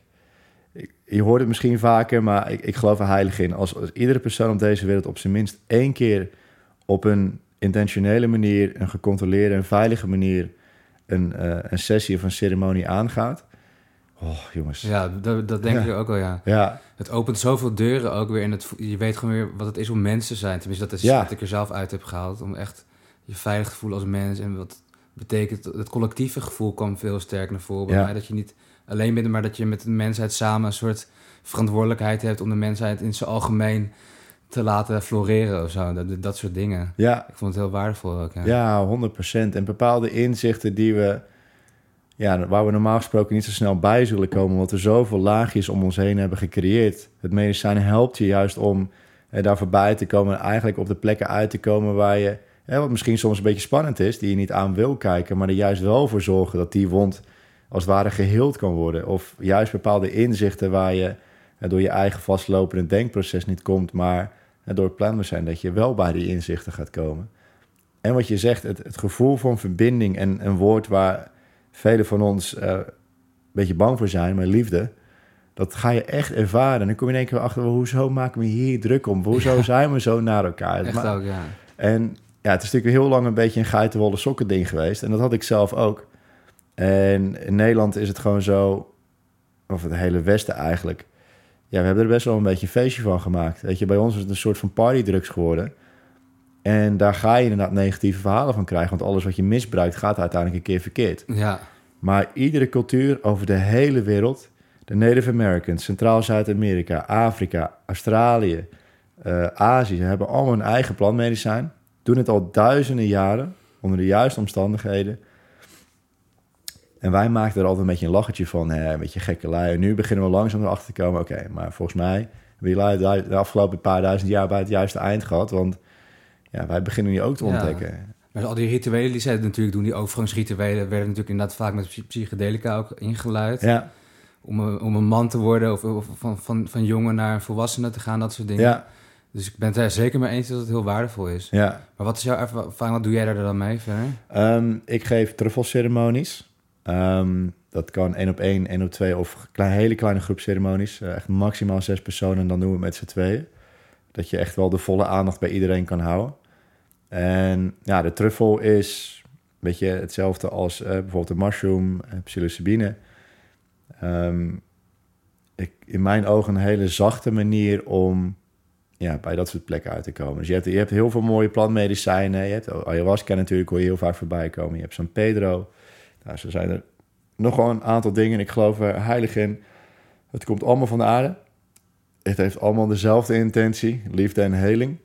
S2: ik- je hoort het misschien vaker, maar ik, ik geloof er heilig in. Als, als iedere persoon op deze wereld op zijn minst één keer... op een intentionele manier, een gecontroleerde en veilige manier... een, eh, een sessie of een ceremonie aangaat. Oh, jongens.
S1: Ja, dat, dat denk
S2: Ja.
S1: ik ook wel, ja.
S2: Ja,
S1: Het opent zoveel deuren ook weer. En het, je weet gewoon weer wat het is om mens te zijn. Tenminste, dat is
S2: Ja.
S1: wat ik er zelf uit heb gehaald. Om echt je veilig te voelen als mens. En wat betekent... Het collectieve gevoel kwam veel sterker naar voren bij mij. Dat je niet alleen bent, maar dat je met de mensheid samen... een soort verantwoordelijkheid hebt om de mensheid in zijn algemeen te laten floreren of zo. Dat, dat soort dingen.
S2: ja,
S1: Ik vond het heel waardevol ook, ja.
S2: Ja, 100%. En bepaalde inzichten die we, ja, waar we normaal gesproken niet zo snel bij zullen komen, omdat we zoveel laagjes om ons heen hebben gecreëerd. Het medicijn helpt je juist om eh, daar voorbij te komen en eigenlijk op de plekken uit te komen waar je, wat misschien soms een beetje spannend is, die je niet aan wil kijken, maar er juist wel voor zorgen dat die wond als het ware geheeld kan worden. Of juist bepaalde inzichten waar je eh, door je eigen vastlopende denkproces niet komt, maar eh, door het zijn dat je wel bij die inzichten gaat komen. En wat je zegt, het, het gevoel van verbinding en een woord waar velen van ons eh, een beetje bang voor zijn, maar liefde, dat ga je echt ervaren. En dan kom je in één keer achter, hoezo maken we hier druk om? Hoezo zijn we zo naar elkaar?
S1: Echt ook, ja.
S2: en ja, het is natuurlijk heel lang een beetje een geitenwolle sokken ding geweest. En dat had ik zelf ook. En in Nederland is het gewoon zo, of het hele Westen eigenlijk. Ja, we hebben er best wel een beetje een feestje van gemaakt. Weet je, bij ons is het een soort van partydrugs geworden. En daar ga je inderdaad negatieve verhalen van krijgen. Want alles wat je misbruikt gaat uiteindelijk een keer verkeerd.
S1: Ja,
S2: Maar iedere cultuur over de hele wereld, de Native Americans, Centraal Zuid-Amerika, Afrika, Australië, eh, Azië, ze hebben allemaal hun eigen plantmedicijn. Doen het al duizenden jaren, onder de juiste omstandigheden. En wij maakten er altijd een beetje een lachertje van, hè, een beetje gekke lui. En nu beginnen we langzaam erachter te komen, oké, maar volgens mij hebben die lui de afgelopen paar duizend jaar bij het juiste eind gehad. Want ja, wij beginnen nu ook te ontdekken.
S1: Maar al die rituelen die zij natuurlijk doen, die overgangsrituelen, werden natuurlijk inderdaad vaak met psy- psychedelica ook ingeluid.
S2: Ja,
S1: Om, een, om een man te worden of, of van, van, van jongen naar volwassene te gaan, dat soort dingen.
S2: ja,
S1: Dus ik ben het er zeker mee eens dat het heel waardevol is.
S2: ja.
S1: Maar wat is jouw ervaring, wat doe jij daar dan mee verder?
S2: Ehm, ik geef truffelceremonies. Ehm, dat kan één op één, één op twee of klein, hele kleine groep ceremonies. Eh, echt maximaal zes personen en dan doen we het met z'n tweeën. Dat je echt wel de volle aandacht bij iedereen kan houden. En ja, de truffel is een beetje hetzelfde als eh, bijvoorbeeld de mushroom, eh, psilocybine. Ehm, ik, in mijn ogen een hele zachte manier om ja, bij dat soort plekken uit te komen. Dus je hebt, je hebt heel veel mooie plantmedicijnen. Je hebt ayahuasca natuurlijk, hoor je heel vaak voorbij komen. Je hebt San Pedro. Nou, zo zijn er nog wel een aantal dingen. Ik geloof er heilig in. Het komt allemaal van de aarde. Het heeft allemaal dezelfde intentie, liefde en heling.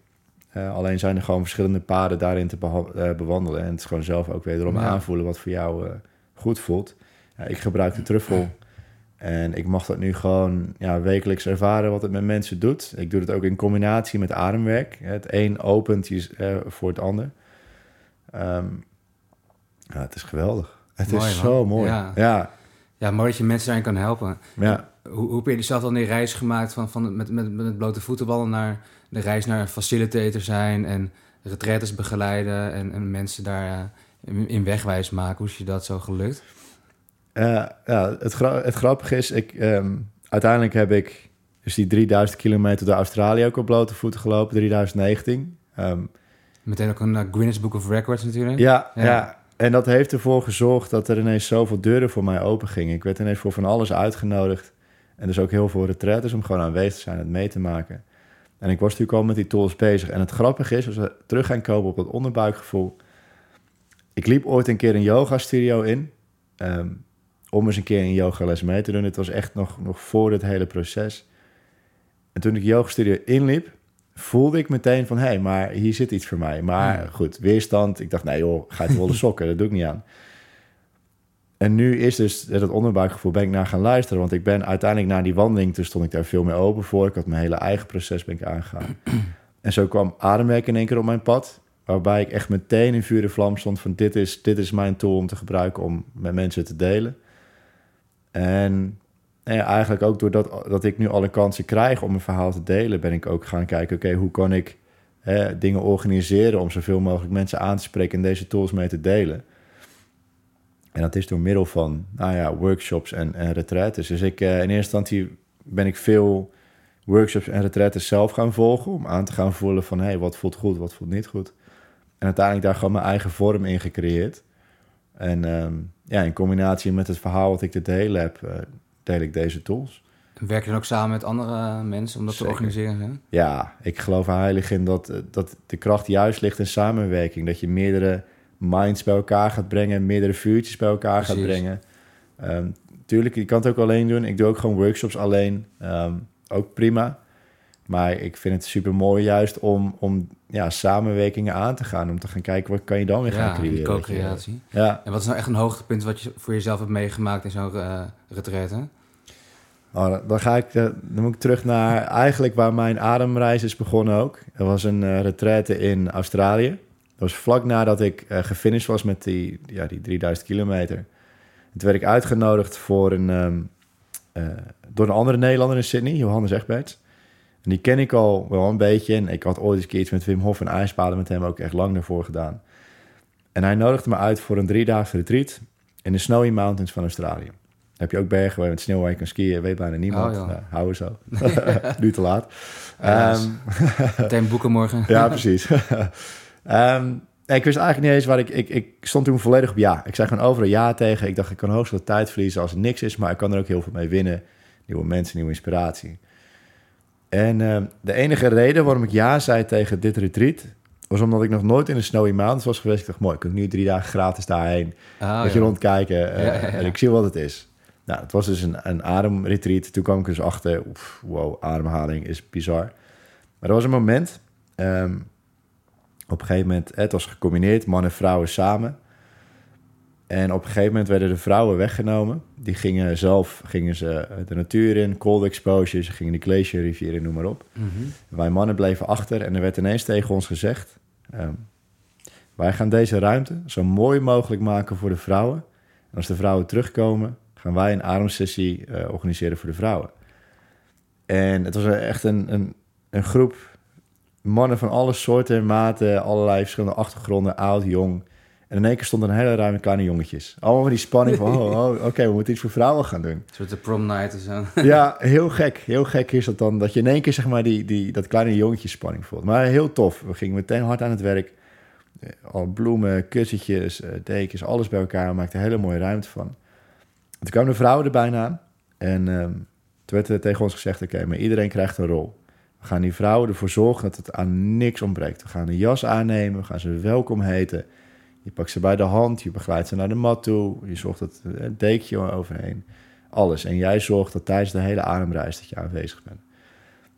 S2: Eh, alleen zijn er gewoon verschillende paden daarin te eh, bewandelen. En het is gewoon zelf ook wederom
S1: Ja.
S2: aanvoelen wat voor jou eh, goed voelt. Ja, ik gebruik de truffel. En ik mag dat nu gewoon ja, wekelijks ervaren wat het met mensen doet. Ik doe het ook in combinatie met ademwerk. Het een opent je, voor het ander. Ehm, ja, het is geweldig. Het
S1: Mooi,
S2: is
S1: man.
S2: zo mooi.
S1: Ja.
S2: Ja,
S1: mooi dat je mensen daarin kan helpen.
S2: ja.
S1: Hoe, hoe heb je zelf dan die reis gemaakt van, van met, met, met blote voeten naar de reis naar een facilitator zijn en retraites begeleiden en, en mensen daar eh, in, in wegwijs maken? Hoe is je dat zo gelukt?
S2: Eh, ja het, gra- het grappige is, ik, ehm, uiteindelijk heb ik dus die 3000 kilometer door Australië ook op blote voeten gelopen, 3019. Ehm,
S1: Meteen ook een eh, Guinness Book of Records natuurlijk.
S2: Ja,
S1: Ja.
S2: ja. En dat heeft ervoor gezorgd dat er ineens zoveel deuren voor mij open gingen. Ik werd ineens voor van alles uitgenodigd. En dus ook heel veel retraites om gewoon aanwezig te zijn en het mee te maken. En ik was natuurlijk al met die tools bezig. En het grappige is, als we terug gaan komen op dat onderbuikgevoel. Ik liep ooit een keer een yoga studio in. ehm, om eens een keer een yogales mee te doen. Het was echt nog, nog voor het hele proces. En toen ik de yoga studio inliep, voelde ik meteen van... hé, hey, maar hier zit iets voor mij. Maar
S1: Ja.
S2: goed, weerstand. Ik dacht, nee joh, ga je wollen sokken? dat doe ik niet aan. En nu is dus dat onderbuikgevoel, ben ik naar gaan luisteren. Want ik ben uiteindelijk na die wandeling, toen stond ik daar veel meer open voor. Ik had mijn hele eigen proces ben ik aangegaan. en zo kwam ademwerk in één keer op mijn pad. Waarbij ik echt meteen in vuur en vlam stond van dit is, dit is mijn tool om te gebruiken om met mensen te delen. En eigenlijk ook doordat dat ik nu alle kansen krijg om mijn verhaal te delen, ben ik ook gaan kijken, oké, hoe kan ik hè, dingen organiseren om zoveel mogelijk mensen aan te spreken en deze tools mee te delen. En dat is door middel van, nou ja, workshops en, en retraites. Dus ik, eh, in eerste instantie ben ik veel workshops en retraites zelf gaan volgen... om aan te gaan voelen van, hey, wat voelt goed, wat voelt niet goed. En uiteindelijk daar gewoon mijn eigen vorm in gecreëerd. En ehm, ja, in combinatie met het verhaal wat ik te delen heb, eh, deel ik deze tools.
S1: Werk je dan ook samen met andere mensen om dat
S2: Zeker.
S1: te organiseren? Hè?
S2: Ja, ik geloof heilig in dat, eh, dat de kracht juist ligt in samenwerking. Dat je meerdere minds bij elkaar gaat brengen, meerdere vuurtjes bij elkaar gaat brengen. Ehm tuurlijk, je kan het ook alleen doen. Ik doe ook gewoon workshops alleen. Ehm, ook prima. Maar ik vind het super mooi juist om, om ja, samenwerkingen aan te gaan. Om te gaan kijken, wat kan je dan weer gaan creëren.
S1: co-creatie.
S2: Ja,
S1: En wat is nou echt een hoogtepunt wat je voor jezelf hebt meegemaakt in zo'n uh, retraite?
S2: Oh, dan ga ik, eh, dan moet ik terug naar eigenlijk waar mijn ademreis is begonnen ook. Er was een eh retraite in Australië. Dat was vlak nadat ik eh gefinished was met die, ja, die 3000 kilometer. En toen werd ik uitgenodigd voor een, ehm, eh, door een andere Nederlander in Sydney, Johannes Egberts. En die ken ik al wel een beetje. En ik had ooit eens een keer iets met Wim Hof en ijsbaden met hem ook echt lang daarvoor gedaan. En hij nodigde me uit voor een driedaagse retreat in de Snowy Mountains van Australië. Heb je ook bergen waar je met sneeuw waar je kan skiën, weet bijna niemand.
S1: Oh.
S2: Nou, houden zo. nu te laat. Ehm,
S1: Meteen boeken morgen.
S2: ja, precies. Ehm, ik wist eigenlijk niet eens waar ik, ik... Ik stond toen volledig op ja. Ik zei gewoon overal ja tegen. Ik dacht, ik kan hoogstens wat tijd verliezen als het niks is... maar ik kan er ook heel veel mee winnen. Nieuwe mensen, nieuwe inspiratie. En ehm, de enige reden waarom ik ja zei tegen dit retreat... was omdat ik nog nooit in de Snowy Mountains was geweest. Ik dacht, mooi, ik kan nu drie dagen gratis daarheen.
S1: Ah,
S2: Een je rondkijken eh,
S1: Ja, ja, ja.
S2: en ik zie wat het is. Nou, het was dus een, een ademretreat. Toen kwam ik dus achter, oef, wow, ademhaling is bizar. Maar er was een moment, ehm, op een gegeven moment, het was gecombineerd, man en vrouwen samen. En op een gegeven moment werden de vrouwen weggenomen. Die gingen zelf gingen ze de natuur in, cold exposure, ze gingen de glacier rivier in, noem maar op.
S1: Mhm.
S2: Wij mannen bleven achter en er werd ineens tegen ons gezegd... ehm, wij gaan deze ruimte zo mooi mogelijk maken voor de vrouwen. En als de vrouwen terugkomen, gaan wij een ademsessie eh, organiseren voor de vrouwen. En het was echt een, een, een groep mannen van alle soorten en maten, allerlei verschillende achtergronden, oud, jong. En in één keer stonden een hele ruim met kleine jongetjes. Allemaal met die spanning van, oh, oh, oké, we moeten iets voor vrouwen gaan doen.
S1: Een soort de prom night of zo.
S2: Ja, heel gek. Heel gek is dat dan. Dat je in één keer zeg maar die, die, dat kleine jongetje spanning voelt. Maar heel tof. We gingen meteen hard aan het werk. Eh, Al bloemen, kussentjes, eh, dekens, alles bij elkaar. We maakten een hele mooie ruimte van. Toen kwamen de vrouwen er bijna aan. En ehm, toen werd er tegen ons gezegd... Oké, maar iedereen krijgt een rol. We gaan die vrouwen ervoor zorgen dat het aan niks ontbreekt. We gaan een jas aannemen. We gaan ze welkom heten. Je pakt ze bij de hand. Je begeleidt ze naar de mat toe. Je zorgt dat een dekje overheen alles. En jij zorgt dat tijdens de hele ademreis dat je aanwezig bent.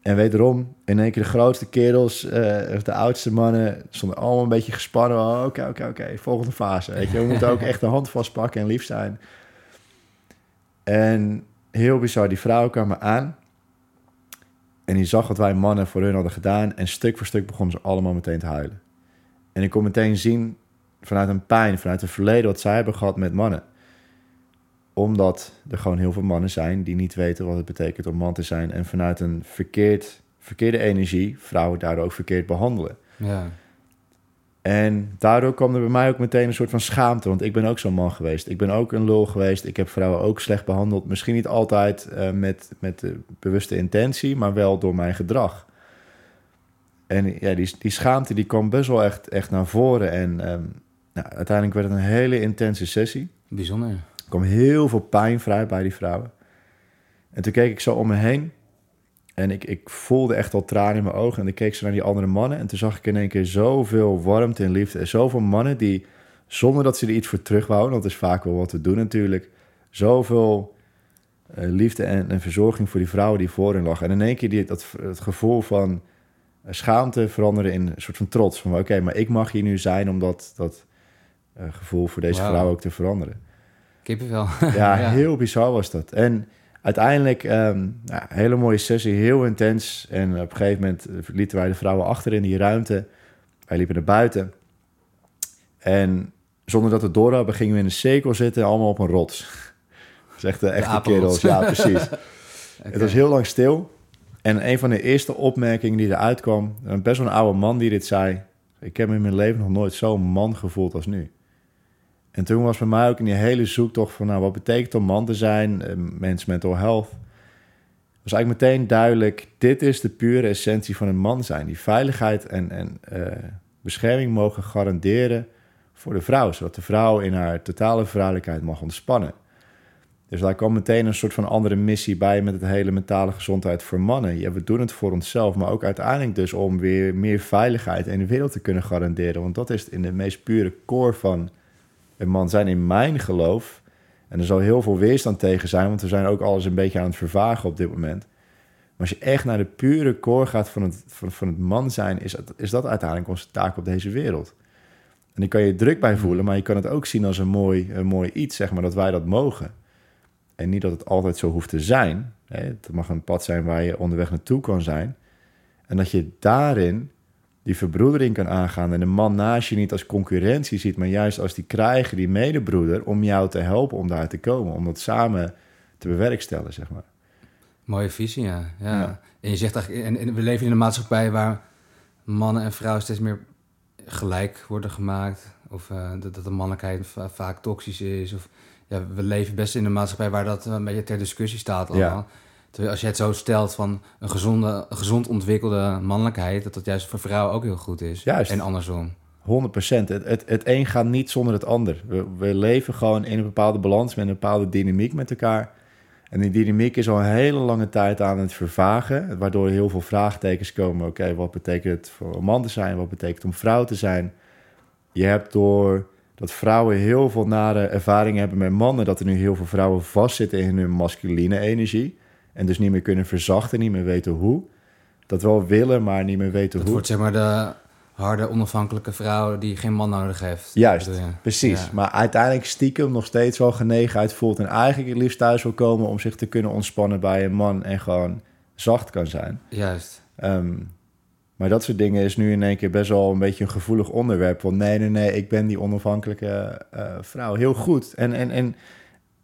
S2: En wederom, in één keer de grootste kerels, eh, of de oudste mannen, stonden allemaal een beetje gespannen. Oh, Oké, oké, oké, volgende fase. Weet je, we moeten ook echt de hand vastpakken en lief zijn. En heel bizar, die vrouwen kwamen aan. En die zag wat wij mannen voor hun hadden gedaan. En stuk voor stuk begonnen ze allemaal meteen te huilen. En ik kon meteen zien vanuit een pijn, vanuit het verleden wat zij hebben gehad met mannen omdat er gewoon heel veel mannen zijn die niet weten wat het betekent om man te zijn. En vanuit een verkeerd, verkeerde energie vrouwen daardoor ook verkeerd behandelen.
S1: Ja.
S2: En daardoor kwam er bij mij ook meteen een soort van schaamte. Want ik ben ook zo'n man geweest. Ik ben ook een lul geweest. Ik heb vrouwen ook slecht behandeld. Misschien niet altijd eh, met, met de bewuste intentie, maar wel door mijn gedrag. En ja, die, die schaamte die kwam best wel echt, echt naar voren. En ehm, nou, uiteindelijk werd het een hele intense sessie.
S1: Bijzonder.
S2: Er kwam heel veel pijn vrij bij die vrouwen. En toen keek ik zo om me heen. En ik, ik voelde echt al tranen in mijn ogen. En ik keek zo naar die andere mannen. En toen zag ik in één keer zoveel warmte en liefde. En zoveel mannen die, zonder dat ze er iets voor terug wouden... want dat is vaak wel wat we doen natuurlijk... zoveel eh, liefde en, en verzorging voor die vrouwen die voor hen lag. En in één keer die, dat, het gevoel van eh, schaamte veranderen in een soort van trots. Van oké, maar ik mag hier nu zijn om dat, dat eh, gevoel voor deze
S1: Wauw.
S2: vrouw ook te veranderen.
S1: Kippenvel.
S2: Ja, heel bizar was dat. En uiteindelijk, ehm ja, hele mooie sessie, heel intens. En op een gegeven moment lieten wij de vrouwen achter in die ruimte. Wij liepen naar buiten. En zonder dat we het door hadden, gingen we in een cirkel zitten, allemaal op een rots. Dat is echt de echte kerels. Ja, precies. Het was heel lang stil. En een van de eerste opmerkingen die eruit kwam, een best wel een oude man die dit zei. Ik heb in mijn leven nog nooit zo'n man gevoeld als nu. En toen was bij mij ook in die hele zoektocht van, nou, wat betekent om man te zijn, eh, mens mental health, was eigenlijk meteen duidelijk, dit is de pure essentie van een man zijn. Die veiligheid en, en eh, bescherming mogen garanderen voor de vrouw, zodat de vrouw in haar totale vrouwelijkheid mag ontspannen. Dus daar kwam meteen een soort van andere missie bij met het hele mentale gezondheid voor mannen. Ja, we doen het voor onszelf, maar ook uiteindelijk dus om weer meer veiligheid in de wereld te kunnen garanderen. Want dat is in de meest pure core van een man zijn in mijn geloof. En er zal heel veel weerstand tegen zijn, want we zijn ook alles een beetje aan het vervagen op dit moment. Maar als je echt naar de pure core gaat van het, van, van het man zijn, is, is dat uiteindelijk onze taak op deze wereld. En ik kan je druk bij voelen, maar je kan het ook zien als een mooi, een mooi iets, zeg maar, dat wij dat mogen. En niet dat het altijd zo hoeft te zijn. Hè? Het mag een pad zijn waar je onderweg naartoe kan zijn. En dat je daarin die verbroedering kan aangaan en de man naast je niet als concurrentie ziet, maar juist als die krijger, die medebroeder, om jou te helpen om daar te komen, om dat samen te bewerkstelligen, zeg maar.
S1: Mooie visie, ja. ja. En je zegt eigenlijk, en, en, we leven in een maatschappij waar mannen en vrouwen steeds meer gelijk worden gemaakt. Of uh, dat, dat, de mannelijkheid vaak toxisch is. Of ja, we leven best in een maatschappij waar dat een beetje ter discussie staat allemaal. Ja. Terwijl als je het zo stelt van een gezonde, gezond ontwikkelde mannelijkheid, dat dat juist voor vrouwen ook heel goed is.
S2: Juist.
S1: En andersom.
S2: 100 procent. Het, het, het een gaat niet zonder het ander. We, we leven gewoon in een bepaalde balans met een bepaalde dynamiek met elkaar. En die dynamiek is al een hele lange tijd aan het vervagen, waardoor heel veel vraagtekens komen. Oké, wat betekent het voor een man te zijn? Wat betekent het om vrouw te zijn? Je hebt door dat vrouwen heel veel nare ervaringen hebben met mannen, dat er nu heel veel vrouwen vastzitten in hun masculine energie. En dus niet meer kunnen verzachten, niet meer weten hoe. Dat wel willen, maar niet meer weten
S1: dat
S2: hoe.
S1: wordt zeg maar de harde, onafhankelijke vrouw die geen man nodig heeft.
S2: Juist, precies. Maar uiteindelijk stiekem nog steeds wel genegenheid voelt... en eigenlijk het liefst thuis wil komen om zich te kunnen ontspannen bij een man... en gewoon zacht kan zijn.
S1: Juist.
S2: Ehm, maar dat soort dingen is nu in één keer best wel een beetje een gevoelig onderwerp. Want nee, nee, nee, ik ben die onafhankelijke uh, vrouw. Heel goed. En, en, en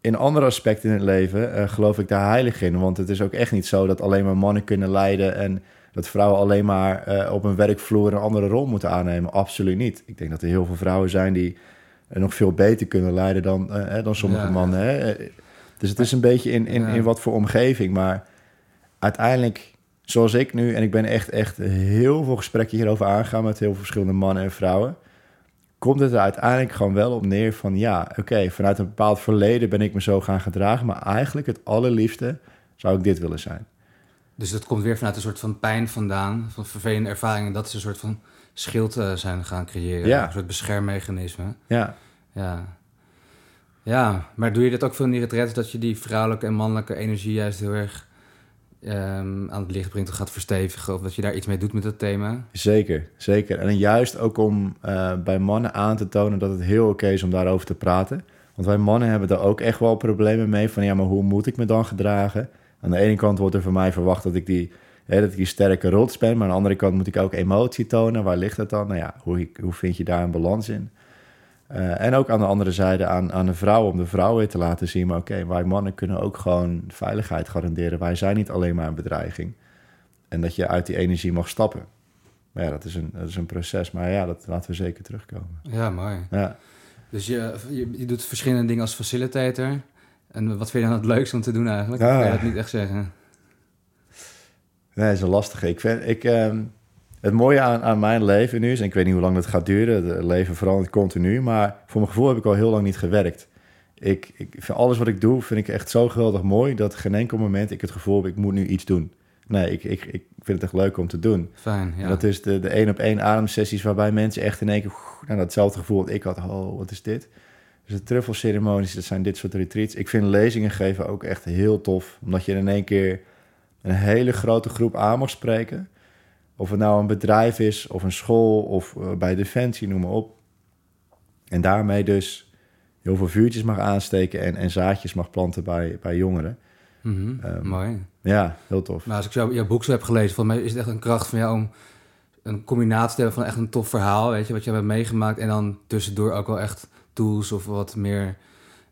S2: in andere aspecten in het leven uh, geloof ik daar heilig in. Want het is ook echt niet zo dat alleen maar mannen kunnen leiden... en dat vrouwen alleen maar uh, op een werkvloer een andere rol moeten aannemen. Absoluut niet. Ik denk dat er heel veel vrouwen zijn die nog veel beter kunnen leiden dan, dan sommige mannen. Hè? Dus het is een beetje in, in, in wat voor omgeving. Maar uiteindelijk zoals ik nu, en ik ben echt, echt heel veel gesprekken hierover aangegaan met heel veel verschillende mannen en vrouwen, komt het er uiteindelijk gewoon wel op neer van ja, oké, vanuit een bepaald verleden ben ik me zo gaan gedragen, maar eigenlijk het allerliefste zou ik dit willen zijn.
S1: Dus dat komt weer vanuit een soort van pijn vandaan, van vervelende ervaringen, dat ze een soort van schild uh, zijn gaan creëren,
S2: ja.
S1: een soort beschermmechanisme.
S2: Ja.
S1: Ja. Ja, maar doe je dat ook veel in die retreats, dat je die vrouwelijke en mannelijke energie juist heel erg um, aan het licht brengt of gaat verstevigen. Of dat je daar iets mee doet met dat thema.
S2: Zeker, zeker. En juist ook om uh, bij mannen aan te tonen dat het heel oké is om daarover te praten. Want wij mannen hebben daar ook echt wel problemen mee. Van ja, maar hoe moet ik me dan gedragen? Aan de ene kant wordt er van mij verwacht dat ik die, hè, dat ik die sterke rots ben. Maar aan de andere kant moet ik ook emotie tonen. Waar ligt dat dan? Nou ja, hoe, hoe vind je daar een balans in? Uh, en ook aan de andere zijde aan, aan de vrouw, om de vrouw weer te laten zien... maar oké, wij mannen kunnen ook gewoon veiligheid garanderen. Wij zijn niet alleen maar een bedreiging. En dat je uit die energie mag stappen. Maar ja, dat is een, dat is een proces. Maar ja, dat laten we zeker terugkomen.
S1: Ja, mooi.
S2: Ja.
S1: Dus je, je, je doet verschillende dingen als facilitator. En wat vind je dan het leukste om te doen eigenlijk? Ja. Kan je dat niet echt zeggen?
S2: Nee, dat is een lastige. Ik vind... Ik, um, het mooie aan, aan mijn leven nu is, en ik weet niet hoe lang dat gaat duren, het leven verandert continu, maar voor mijn gevoel heb ik al heel lang niet gewerkt. Ik, ik vind alles wat ik doe, vind ik echt zo geweldig mooi, dat geen enkel moment ik het gevoel heb, ik moet nu iets doen. Nee, ik, ik, ik vind het echt leuk om te doen.
S1: Fijn, ja.
S2: En dat is de, de één op één ademsessies waarbij mensen echt in één keer nou, datzelfde gevoel dat ik had, oh, wat is dit? Dus de truffelceremonies, dat zijn dit soort retreats. Ik vind lezingen geven ook echt heel tof, omdat je in één keer een hele grote groep aan mag spreken. Of het nou een bedrijf is, of een school, of uh, bij Defensie, noem maar op. En daarmee dus heel veel vuurtjes mag aansteken en, en zaadjes mag planten bij, bij jongeren.
S1: Mm -hmm. um, Mooi.
S2: Ja, heel tof.
S1: Maar als ik jou, jouw boek zo heb gelezen, voor mij is het echt een kracht van jou om een combinatie te hebben van echt een tof verhaal, weet je, wat je hebt meegemaakt. En dan tussendoor ook wel echt tools of wat meer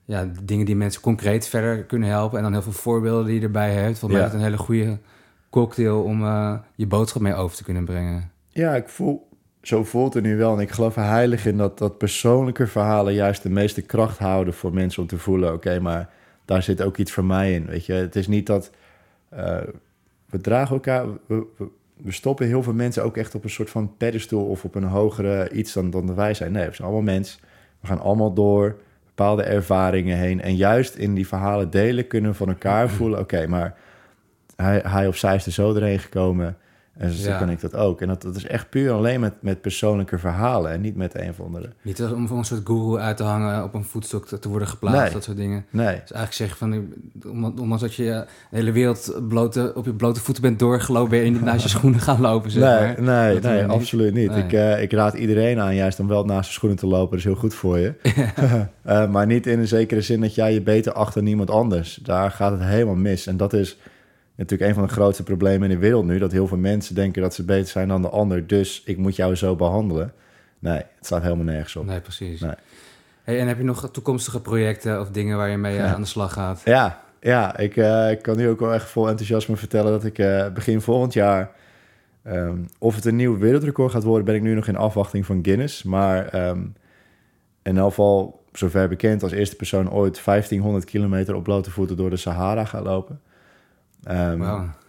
S1: ja, dingen die mensen concreet verder kunnen helpen. En dan heel veel voorbeelden die je erbij hebt. Volgens mij is het een hele goede cocktail om uh, je boodschap mee over te kunnen brengen.
S2: Ja, ik voel, zo voelt het nu wel. En ik geloof heilig in dat, dat persoonlijke verhalen juist de meeste kracht houden voor mensen om te voelen: oké, maar daar zit ook iets voor mij in. Weet je, het is niet dat uh, we dragen elkaar. We, we, we, stoppen heel veel mensen ook echt op een soort van pedestal of op een hogere iets dan, dan wij zijn. Nee, we zijn allemaal mens. We gaan allemaal door bepaalde ervaringen heen. En juist in die verhalen delen kunnen we van elkaar voelen... oké, maar hij, hij of zij is er zo doorheen gekomen... En zo
S1: Ja.
S2: kan ik dat ook. En dat, dat is echt puur alleen met, met persoonlijke verhalen... en niet met een of andere.
S1: Niet om voor een soort guru uit te hangen, op een voetstok te, te worden geplaatst,
S2: Nee.
S1: dat soort dingen.
S2: Nee,
S1: Dus eigenlijk zeggen van, eh, ondanks dat je de hele wereld blote, op je blote voeten bent doorgelopen, ben je niet naast je schoenen gaan lopen, zeg
S2: nee,
S1: maar.
S2: nee, nee
S1: niet.
S2: absoluut niet.
S1: Nee.
S2: Ik, eh, ik raad iedereen aan juist om wel naast de schoenen te lopen. Dat is heel goed voor je. Eh, maar niet in een zekere zin dat jij je beter acht dan niemand anders. Daar gaat het helemaal mis. En dat is natuurlijk een van de grootste problemen in de wereld nu. Dat heel veel mensen denken dat ze beter zijn dan de ander. Dus ik moet jou zo behandelen. Nee, het staat helemaal nergens op.
S1: Nee, precies.
S2: Nee.
S1: Hey, en heb je nog toekomstige projecten of dingen waar je mee eh,
S2: Ja.
S1: aan de slag gaat?
S2: Ja, ja ik, eh, ik kan nu ook wel echt vol enthousiasme vertellen dat ik eh, begin volgend jaar. ehm, of het een nieuw wereldrecord gaat worden, ben ik nu nog in afwachting van Guinness. Maar ehm, in elk geval, zover bekend, als eerste persoon ooit 1500 kilometer op blote voeten door de Sahara gaan lopen. Ehm.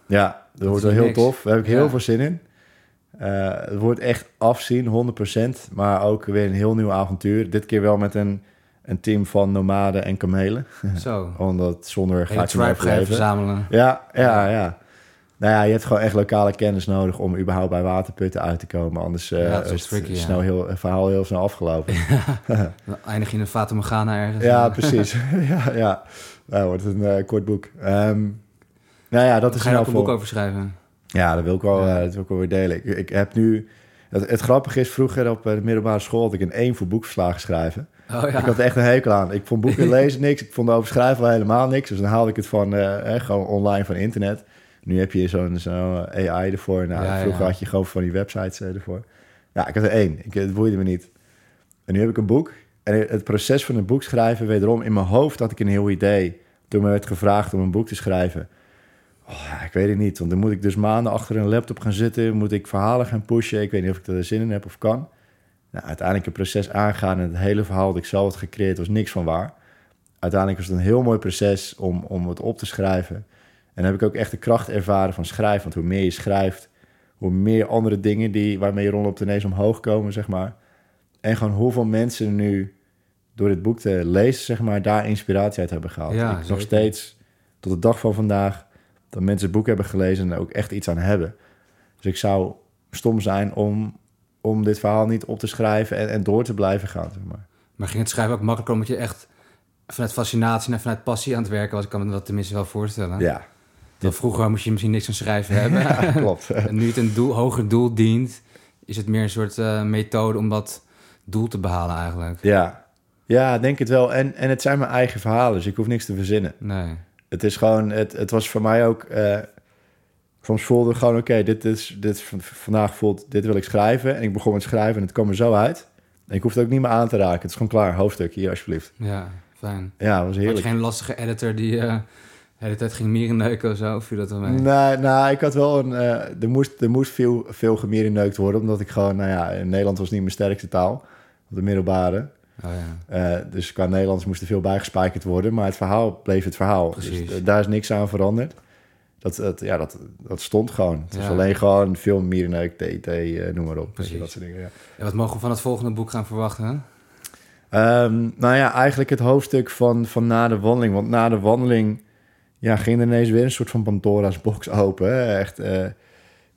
S2: Ja, dat, wordt wel heel
S1: niks.
S2: tof. Daar heb ik heel
S1: Ja.
S2: veel zin in. Eh, het wordt echt afzien, 100%. Maar ook weer een heel nieuw avontuur. Dit keer wel met een, een team van nomaden en kamelen.
S1: Zo.
S2: Omdat zonder ga
S1: Hele
S2: ik niet
S1: tribe ga je
S2: overleven.
S1: verzamelen.
S2: Ja, ja, ja. Nou ja, je hebt gewoon echt lokale kennis nodig om überhaupt bij waterputten uit te komen. Anders eh,
S1: Ja, is
S2: het
S1: ja.
S2: snel heel, het verhaal heel snel afgelopen.
S1: Dan eindig je in een Fata Morgana ergens.
S2: ja, precies. ja, ja. Nou, wordt een eh, kort boek. Ehm, nou ja, dat is
S1: Ga je ook een boek over schrijven?
S2: Ja, dat wil ik wel,
S1: Ja.
S2: eh, dat wil ik wel weer delen. Ik, ik heb nu... Het, het grappige is, vroeger op eh, de middelbare school... had ik een één voor boekverslagen schrijven.
S1: Oh ja.
S2: Ik had er echt een hekel aan. Ik vond boeken lezen niks. Ik vond over schrijven al helemaal niks. Dus dan haalde ik het van eh, eh, gewoon online van internet. Nu heb je zo'n zo AI ervoor. Nou,
S1: Ja,
S2: vroeger
S1: ja.
S2: had je gewoon van die websites eh, ervoor. Ja, ik had er één. Ik, het boeide me niet. En nu heb ik een boek. En het proces van een boek schrijven, wederom in mijn hoofd had ik een heel idee. Toen me werd gevraagd om een boek te schrijven. Oh, ik weet het niet, want dan moet ik dus maanden achter een laptop gaan zitten. Moet ik verhalen gaan pushen. Ik weet niet of ik er zin in heb of kan. Nou, uiteindelijk een proces aangaan en het hele verhaal dat ik zelf had gecreëerd was niks van waar. Uiteindelijk was het een heel mooi proces om, om het op te schrijven. En dan heb ik ook echt de kracht ervaren van schrijven. Want hoe meer je schrijft, hoe meer andere dingen die, waarmee je rondloopt ineens omhoog komen, zeg maar. En gewoon hoeveel mensen nu door dit boek te lezen, zeg maar, daar inspiratie uit hebben gehaald.
S1: Ja,
S2: ik nog steeds, tot de dag van vandaag, dat mensen het boek hebben gelezen en er ook echt iets aan hebben. Dus ik zou stom zijn om, om dit verhaal niet op te schrijven en, en door te blijven gaan, zeg maar.
S1: Maar ging het schrijven ook makkelijker omdat je echt vanuit fascinatie en vanuit passie aan het werken was? Ik kan me dat tenminste wel voorstellen.
S2: Ja,
S1: Dat vroeger moest je misschien niks van schrijven hebben.
S2: ja klopt.
S1: En nu het een doel, hoger doel dient, is het meer een soort eh, methode om dat doel te behalen eigenlijk.
S2: Ja, ja denk het wel. En, en het zijn mijn eigen verhalen, dus ik hoef niks te verzinnen.
S1: Nee.
S2: Het is gewoon, het, het was voor mij ook. eh, soms voelde ik gewoon, oké, dit is, dit vandaag voelt, dit wil ik schrijven. En ik begon met schrijven en het kwam er zo uit. En ik hoef het ook niet meer aan te raken. Het is gewoon klaar, hoofdstuk hier alsjeblieft.
S1: Ja, fijn.
S2: Ja, was
S1: Had je
S2: heerlijk.
S1: geen lastige editor die eh, de hele tijd ging mierenneuken of zo? Of viel dat wel mee?
S2: Nee, nou, ik had wel een. eh, er moest, er moest veel, veel gemierenneukt worden, omdat ik gewoon, nou ja, in Nederland was niet mijn sterkste taal. Op de middelbare.
S1: Oh ja.
S2: Eh, dus qua Nederlands moest er veel bijgespijkerd worden. Maar het verhaal bleef het verhaal.
S1: Precies.
S2: Dus eh, daar is niks aan veranderd. Dat, dat, ja, dat, dat stond gewoon. Het is alleen gewoon veel mierenneuk, TT, eh, noem maar op.
S1: Precies.
S2: Dat soort dingen, ja.
S1: En wat mogen we van het volgende boek gaan verwachten? hè?
S2: Ehm, nou ja, eigenlijk het hoofdstuk van, van na de wandeling. Want na de wandeling ja, ging er ineens weer een soort van Pandora's box open. Hè? Echt,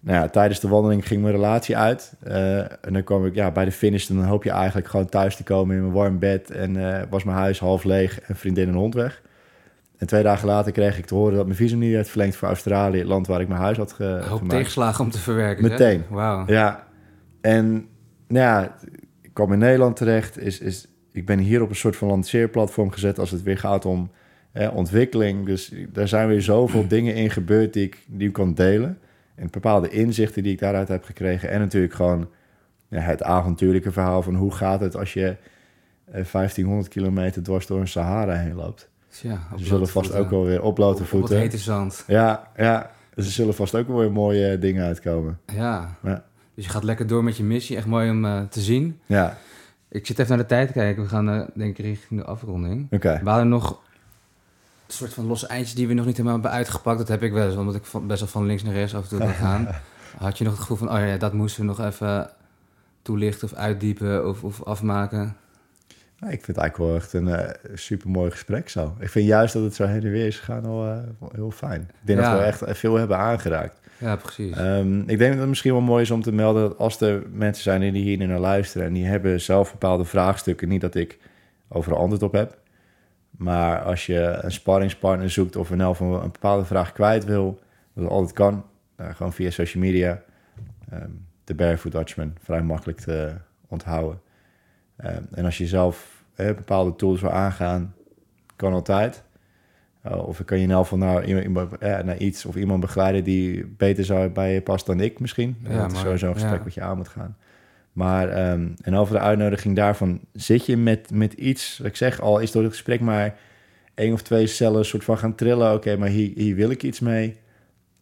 S2: nou ja, tijdens de wandeling ging mijn relatie uit. Eh, en dan kwam ik ja, bij de finish. En dan hoop je eigenlijk gewoon thuis te komen in mijn warm bed. En eh, was mijn huis half leeg en vriendin en hond weg. En twee dagen later kreeg ik te horen dat mijn visum niet werd verlengd voor Australië. Het land waar ik mijn huis had ge
S1: hoop
S2: gemaakt.
S1: tegenslagen om te verwerken.
S2: Meteen.
S1: Wauw.
S2: Ja, en nou ja, ik kwam in Nederland terecht. Is, is, ik ben hier op een soort van lanceerplatform gezet als het weer gaat om hè, ontwikkeling. Dus daar zijn weer zoveel dingen in gebeurd die ik, die ik kan delen. En bepaalde inzichten die ik daaruit heb gekregen. En natuurlijk gewoon ja, het avontuurlijke verhaal van hoe gaat het als je eh, 1500 kilometer dwars door een Sahara heen loopt.
S1: Op
S2: Ze zullen vast
S1: voeten.
S2: ook wel weer op blote
S1: Op- Op
S2: voeten.
S1: het hete zand.
S2: Ja, ja, er zullen vast ook wel weer mooie eh, dingen uitkomen.
S1: Ja.
S2: Ja.
S1: Dus je gaat lekker door met je missie. Echt mooi om eh, te zien.
S2: Ja,
S1: Ik zit even naar de tijd te kijken. We gaan eh, denk ik richting de afronding.
S2: oké.
S1: We hadden nog soort van losse eindjes die we nog niet helemaal hebben uitgepakt. Dat heb ik wel eens, omdat ik van, best wel van links naar rechts af en toe gaan. Had je nog het gevoel van, oh ja, dat moesten we nog even toelichten of uitdiepen of, of afmaken?
S2: Ja, ik vind het eigenlijk wel echt een uh, super mooi gesprek zo. Ik vind juist dat het zo heen en weer is gegaan al uh, heel fijn. Ik denk
S1: Ja.
S2: dat we echt veel hebben aangeraakt.
S1: Ja, precies.
S2: Ehm, ik denk dat het misschien wel mooi is om te melden dat als er mensen zijn die hier naar luisteren en die hebben zelf bepaalde vraagstukken, niet dat ik overal antwoord op heb, maar als je een sparringspartner zoekt of elk geval een bepaalde vraag kwijt wil, dat altijd kan, nou, gewoon via social media. Ehm, de Barefoot Dutchman, vrij makkelijk te onthouden. Ehm, en als je zelf eh, bepaalde tools wil aangaan, kan altijd. Uh, of ik kan je in elk geval naar, iemand, eh, naar iets of iemand begeleiden die beter zou bij je past dan ik misschien.
S1: Ja,
S2: dat is sowieso een gesprek
S1: ja.
S2: wat je aan moet gaan. Maar ehm, en over de uitnodiging daarvan, zit je met, met iets, wat ik zeg al, is door het gesprek maar één of twee cellen soort van gaan trillen. Oké, maar hier, hier wil ik iets mee.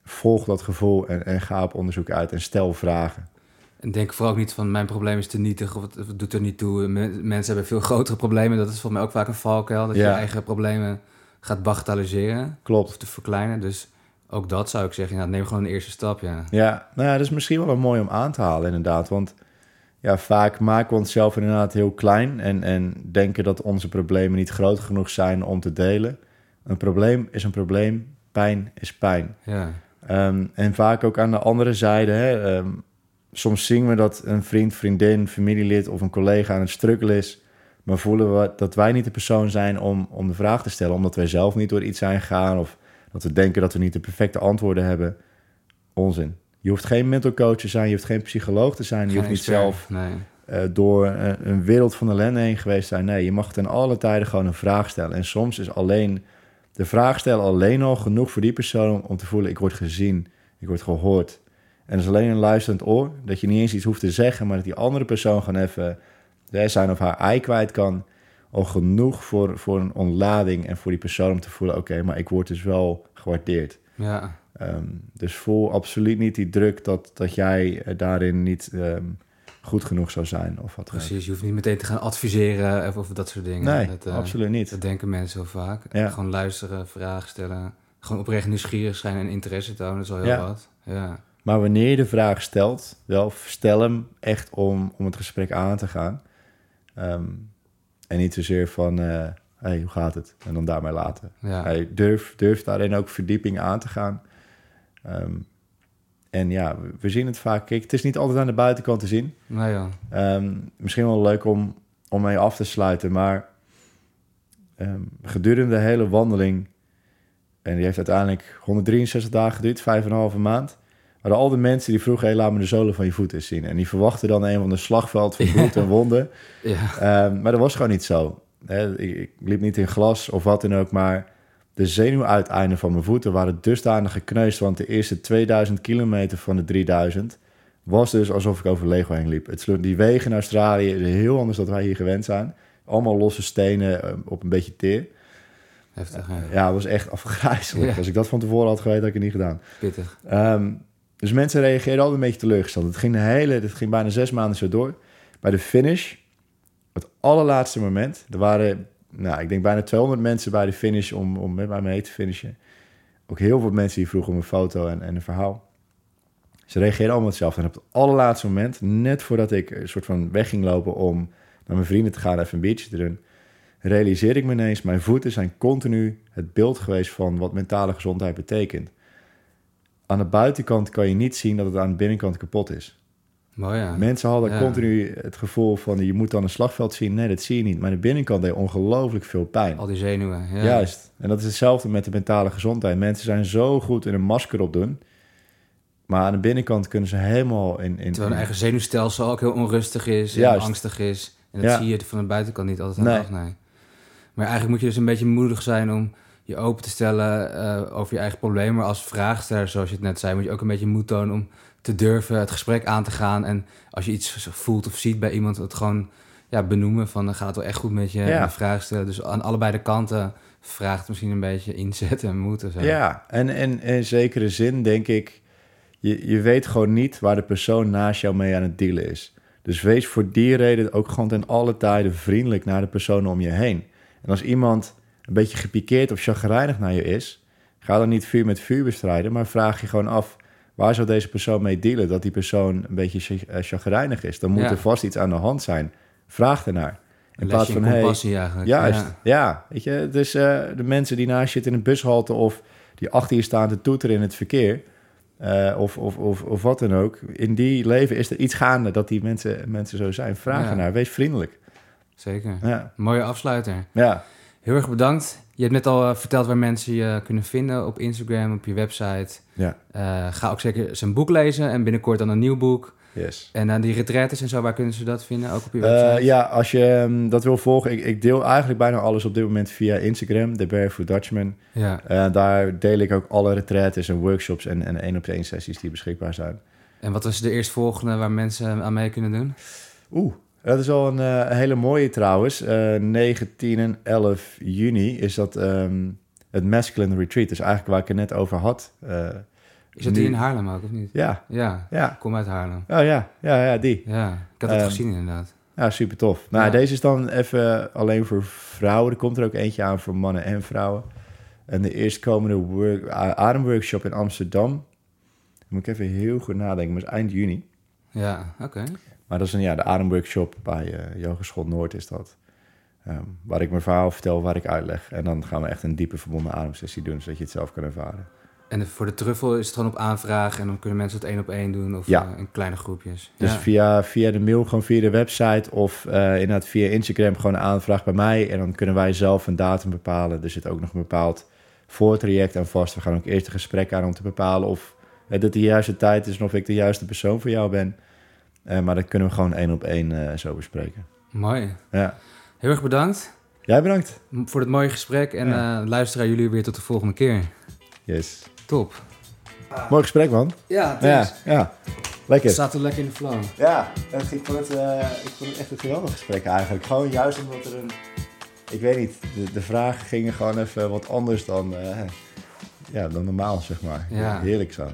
S2: Volg dat gevoel en, en ga op onderzoek uit en stel vragen.
S1: En denk vooral ook niet van mijn probleem is te nietig of het, doet er niet toe. Men- mensen hebben veel grotere problemen. Dat is volgens mij ook vaak een valkuil. Dat
S2: Ja.
S1: je eigen problemen gaat bagatelliseren
S2: Klopt.
S1: of te verkleinen. Dus ook dat zou ik zeggen. Ja, neem gewoon een eerste stap, ja.
S2: Ja, nou ja, dat is misschien wel een mooi om aan te halen inderdaad. Want ja, vaak maken we onszelf inderdaad heel klein... En, en denken dat onze problemen niet groot genoeg zijn om te delen. Een probleem is een probleem, pijn is pijn.
S1: Ja,
S2: Ehm, en vaak ook aan de andere zijde. Hè, ehm, soms zien we dat een vriend, vriendin, familielid of een collega aan het struggelen is. Maar voelen we dat wij niet de persoon zijn om, om de vraag te stellen. Omdat wij zelf niet door iets zijn gegaan. Of dat we denken dat we niet de perfecte antwoorden hebben. Onzin. Je hoeft geen mental coach te zijn. Je hoeft geen psycholoog te zijn. Je
S1: Geen
S2: hoeft niet
S1: expert,
S2: zelf
S1: Nee.
S2: eh, door een, een wereld van ellende heen geweest zijn. Nee, je mag ten alle tijden gewoon een vraag stellen. En soms is alleen de vraag stellen alleen al genoeg voor die persoon om, te voelen: ik word gezien, ik word gehoord. En dat is alleen een luisterend oor, dat je niet eens iets hoeft te zeggen, maar dat die andere persoon gewoon even zijn of haar ei kwijt kan. Al genoeg voor, voor een ontlading en voor die persoon om te voelen: oké, maar ik word dus wel gewaardeerd.
S1: Ja,
S2: Ehm, dus voel absoluut niet die druk dat, dat jij eh, daarin niet ehm, goed genoeg zou zijn. Of wat
S1: precies. Je hoeft niet meteen te gaan adviseren of, of dat soort dingen.
S2: Nee,
S1: dat, eh,
S2: absoluut niet.
S1: Dat denken mensen zo vaak.
S2: Ja.
S1: Gewoon luisteren, vragen stellen. Gewoon oprecht nieuwsgierig zijn en interesse tonen. Dat is al heel
S2: Ja.
S1: wat. Ja,
S2: Maar wanneer je de vraag stelt, wel stel hem echt om, om het gesprek aan te gaan. Ehm, en niet zozeer van, eh hey, hoe gaat het? En dan daarmee laten.
S1: ja.
S2: Hey, durf, durf daarin ook verdieping aan te gaan. Ehm, en ja, we- zien het vaak. Kijk, het is niet altijd aan de buitenkant te zien.
S1: Nou ja,
S2: Ehm, misschien wel leuk om, om mee af te sluiten, maar ehm, gedurende de hele wandeling, en die heeft uiteindelijk 163 dagen geduurd, vijf en een halve maand, waren al de mensen die vroegen, hey, laat me de zolen van je voeten zien. En die verwachten dan een van de slagveld van bloed en wonden.
S1: ja.
S2: Maar dat was gewoon niet zo. Ik, ik liep niet in glas of wat dan ook, maar de zenuwuiteinden van mijn voeten waren dusdanig gekneusd, want de eerste 2000 kilometer van de 3000 was dus alsof ik over Lego heen liep. Het die wegen in Australië is heel anders dan wij hier gewend zijn. Allemaal losse stenen eh, op een beetje teer.
S1: Heftig, ja.
S2: Ja, het was echt afgrijzelijk.
S1: Ja.
S2: Als ik dat van tevoren had geweten, had ik het niet gedaan.
S1: Pittig.
S2: Ehm, dus mensen reageerden altijd een beetje teleurgesteld. Het ging, de hele, het ging bijna zes maanden zo door. Bij de finish, het allerlaatste moment, er waren, nou, ik denk bijna 200 mensen bij de finish om, om met mij mee te finishen. Ook heel veel mensen die vroegen om een foto en, en een verhaal. Ze reageerden allemaal hetzelfde. En op het allerlaatste moment, net voordat ik een soort van weg ging lopen om naar mijn vrienden te gaan, even een biertje te doen, realiseerde ik me ineens, mijn voeten zijn continu het beeld geweest van wat mentale gezondheid betekent. Aan de buitenkant kan je niet zien dat het aan de binnenkant kapot is.
S1: Ja.
S2: Mensen hadden
S1: Ja.
S2: continu het gevoel van je moet dan een slagveld zien. Nee, dat zie je niet. Maar de binnenkant deed ongelooflijk veel pijn.
S1: Al die zenuwen. Ja.
S2: Juist. En dat is hetzelfde met de mentale gezondheid. Mensen zijn zo goed in een masker opdoen. Maar aan de binnenkant kunnen ze helemaal in... in
S1: Terwijl hun eigen zenuwstelsel ook heel onrustig is en
S2: Juist.
S1: angstig is. En dat
S2: Ja.
S1: zie je van de buitenkant niet altijd aan
S2: Nee.
S1: dag, nee. Maar eigenlijk moet je dus een beetje moedig zijn om je open te stellen eh, over je eigen probleem. Maar als vraagsteller, zoals je het net zei, moet je ook een beetje moed tonen om te durven het gesprek aan te gaan. En als je iets voelt of ziet bij iemand, het gewoon ja, benoemen van dan gaat het wel echt goed met je.
S2: Ja.
S1: En een vraag stellen. Dus aan allebei de kanten vraagt misschien een beetje inzet en moed en zo.
S2: Ja, en, en in zekere zin denk ik... Je, je weet gewoon niet waar de persoon naast jou mee aan het dealen is. Dus wees voor die reden ook gewoon ten alle tijden vriendelijk naar de personen om je heen. En als iemand een beetje gepikeerd of chagrijnig naar je is... ga dan niet vuur met vuur bestrijden, maar vraag je gewoon af... waar zou deze persoon mee dealen? Dat die persoon een beetje eh, chagrijnig is. Dan moet
S1: Ja.
S2: er vast iets aan de hand zijn. Vraag ernaar. In plaats van, hey,
S1: eigenlijk.
S2: Juist,
S1: Ja.
S2: ja. Weet je, dus de mensen die naast je zitten in een bushalte of die achter je staan te toeteren in het verkeer, eh, of, of, of, of wat dan ook. In die leven is er iets gaande dat die mensen, mensen zo zijn. Vraag
S1: Ja.
S2: ernaar, wees vriendelijk.
S1: Zeker.
S2: Ja,
S1: Mooie afsluiter.
S2: ja.
S1: Heel erg bedankt. Je hebt net al eh, verteld waar mensen je kunnen vinden op Instagram, op je website.
S2: ja.
S1: Eh, ga ook zeker zijn boek lezen en binnenkort dan een nieuw boek.
S2: yes.
S1: En aan die retretes en zo, waar kunnen ze dat vinden? Ook op je
S2: Eh,
S1: website?
S2: ja, als je ehm, dat wil volgen, ik, ik deel eigenlijk bijna alles op dit moment via Instagram, de Barefoot Dutchman.
S1: ja.
S2: Eh, daar deel ik ook alle retraites en workshops en en één-op-één sessies die beschikbaar zijn.
S1: En wat is de eerstvolgende waar mensen aan mee kunnen doen?
S2: Oeh, dat is al een eh, hele mooie trouwens. Eh 19 en 11 juni is dat ehm, het Masculine Retreat. Dus eigenlijk waar ik het net over had. Eh,
S1: Is dat
S2: nu-
S1: die in Haarlem ook, of niet?
S2: Ja,
S1: Ja,
S2: ja.
S1: kom uit Haarlem.
S2: Oh ja, ja, ja, die.
S1: Ja, ik had het
S2: Ehm,
S1: gezien inderdaad.
S2: Ja, super tof. Nou,
S1: Ja.
S2: deze is dan even alleen voor vrouwen. Er komt er ook eentje aan voor mannen en vrouwen. En de eerstkomende work, ademworkshop in Amsterdam. Dan moet ik even heel goed nadenken, maar is eind juni.
S1: Ja, oké.
S2: Maar dat is een, ja, de ademworkshop bij eh Yogeschool Noord is dat. Ehm, waar ik mijn verhaal vertel, waar ik uitleg. En dan gaan we echt een diepe verbonden ademsessie doen, zodat je het zelf kan ervaren.
S1: En voor de truffel is het gewoon op aanvraag en dan kunnen mensen het één op één doen of
S2: Ja.
S1: eh, in kleine groepjes.
S2: Dus
S1: ja.
S2: via, via de mail, gewoon via de website of eh, inderdaad via Instagram gewoon een aanvraag bij mij. En dan kunnen wij zelf een datum bepalen. Er zit ook nog een bepaald voortraject aan vast. We gaan ook eerst een gesprek aan om te bepalen of eh, dit de juiste tijd is en of ik de juiste persoon voor jou ben. Eh, maar dat kunnen we gewoon één op één eh, zo bespreken.
S1: Mooi.
S2: Ja.
S1: Heel erg bedankt
S2: Jij bedankt.
S1: voor het mooie gesprek en
S2: Ja.
S1: eh luisteren jullie weer tot de volgende keer.
S2: Yes.
S1: Top.
S2: Mooi gesprek, man.
S1: Ja,
S2: Ja, ja. Lekker.
S1: Staat er lekker in de flow.
S2: Ja, ik, vond het, ik vond het echt een geweldig gesprek eigenlijk. Gewoon juist omdat er een... Ik weet niet, de, de vragen gingen gewoon even wat anders dan, ja, dan normaal, zeg maar.
S1: Ja.
S2: Heerlijk zo.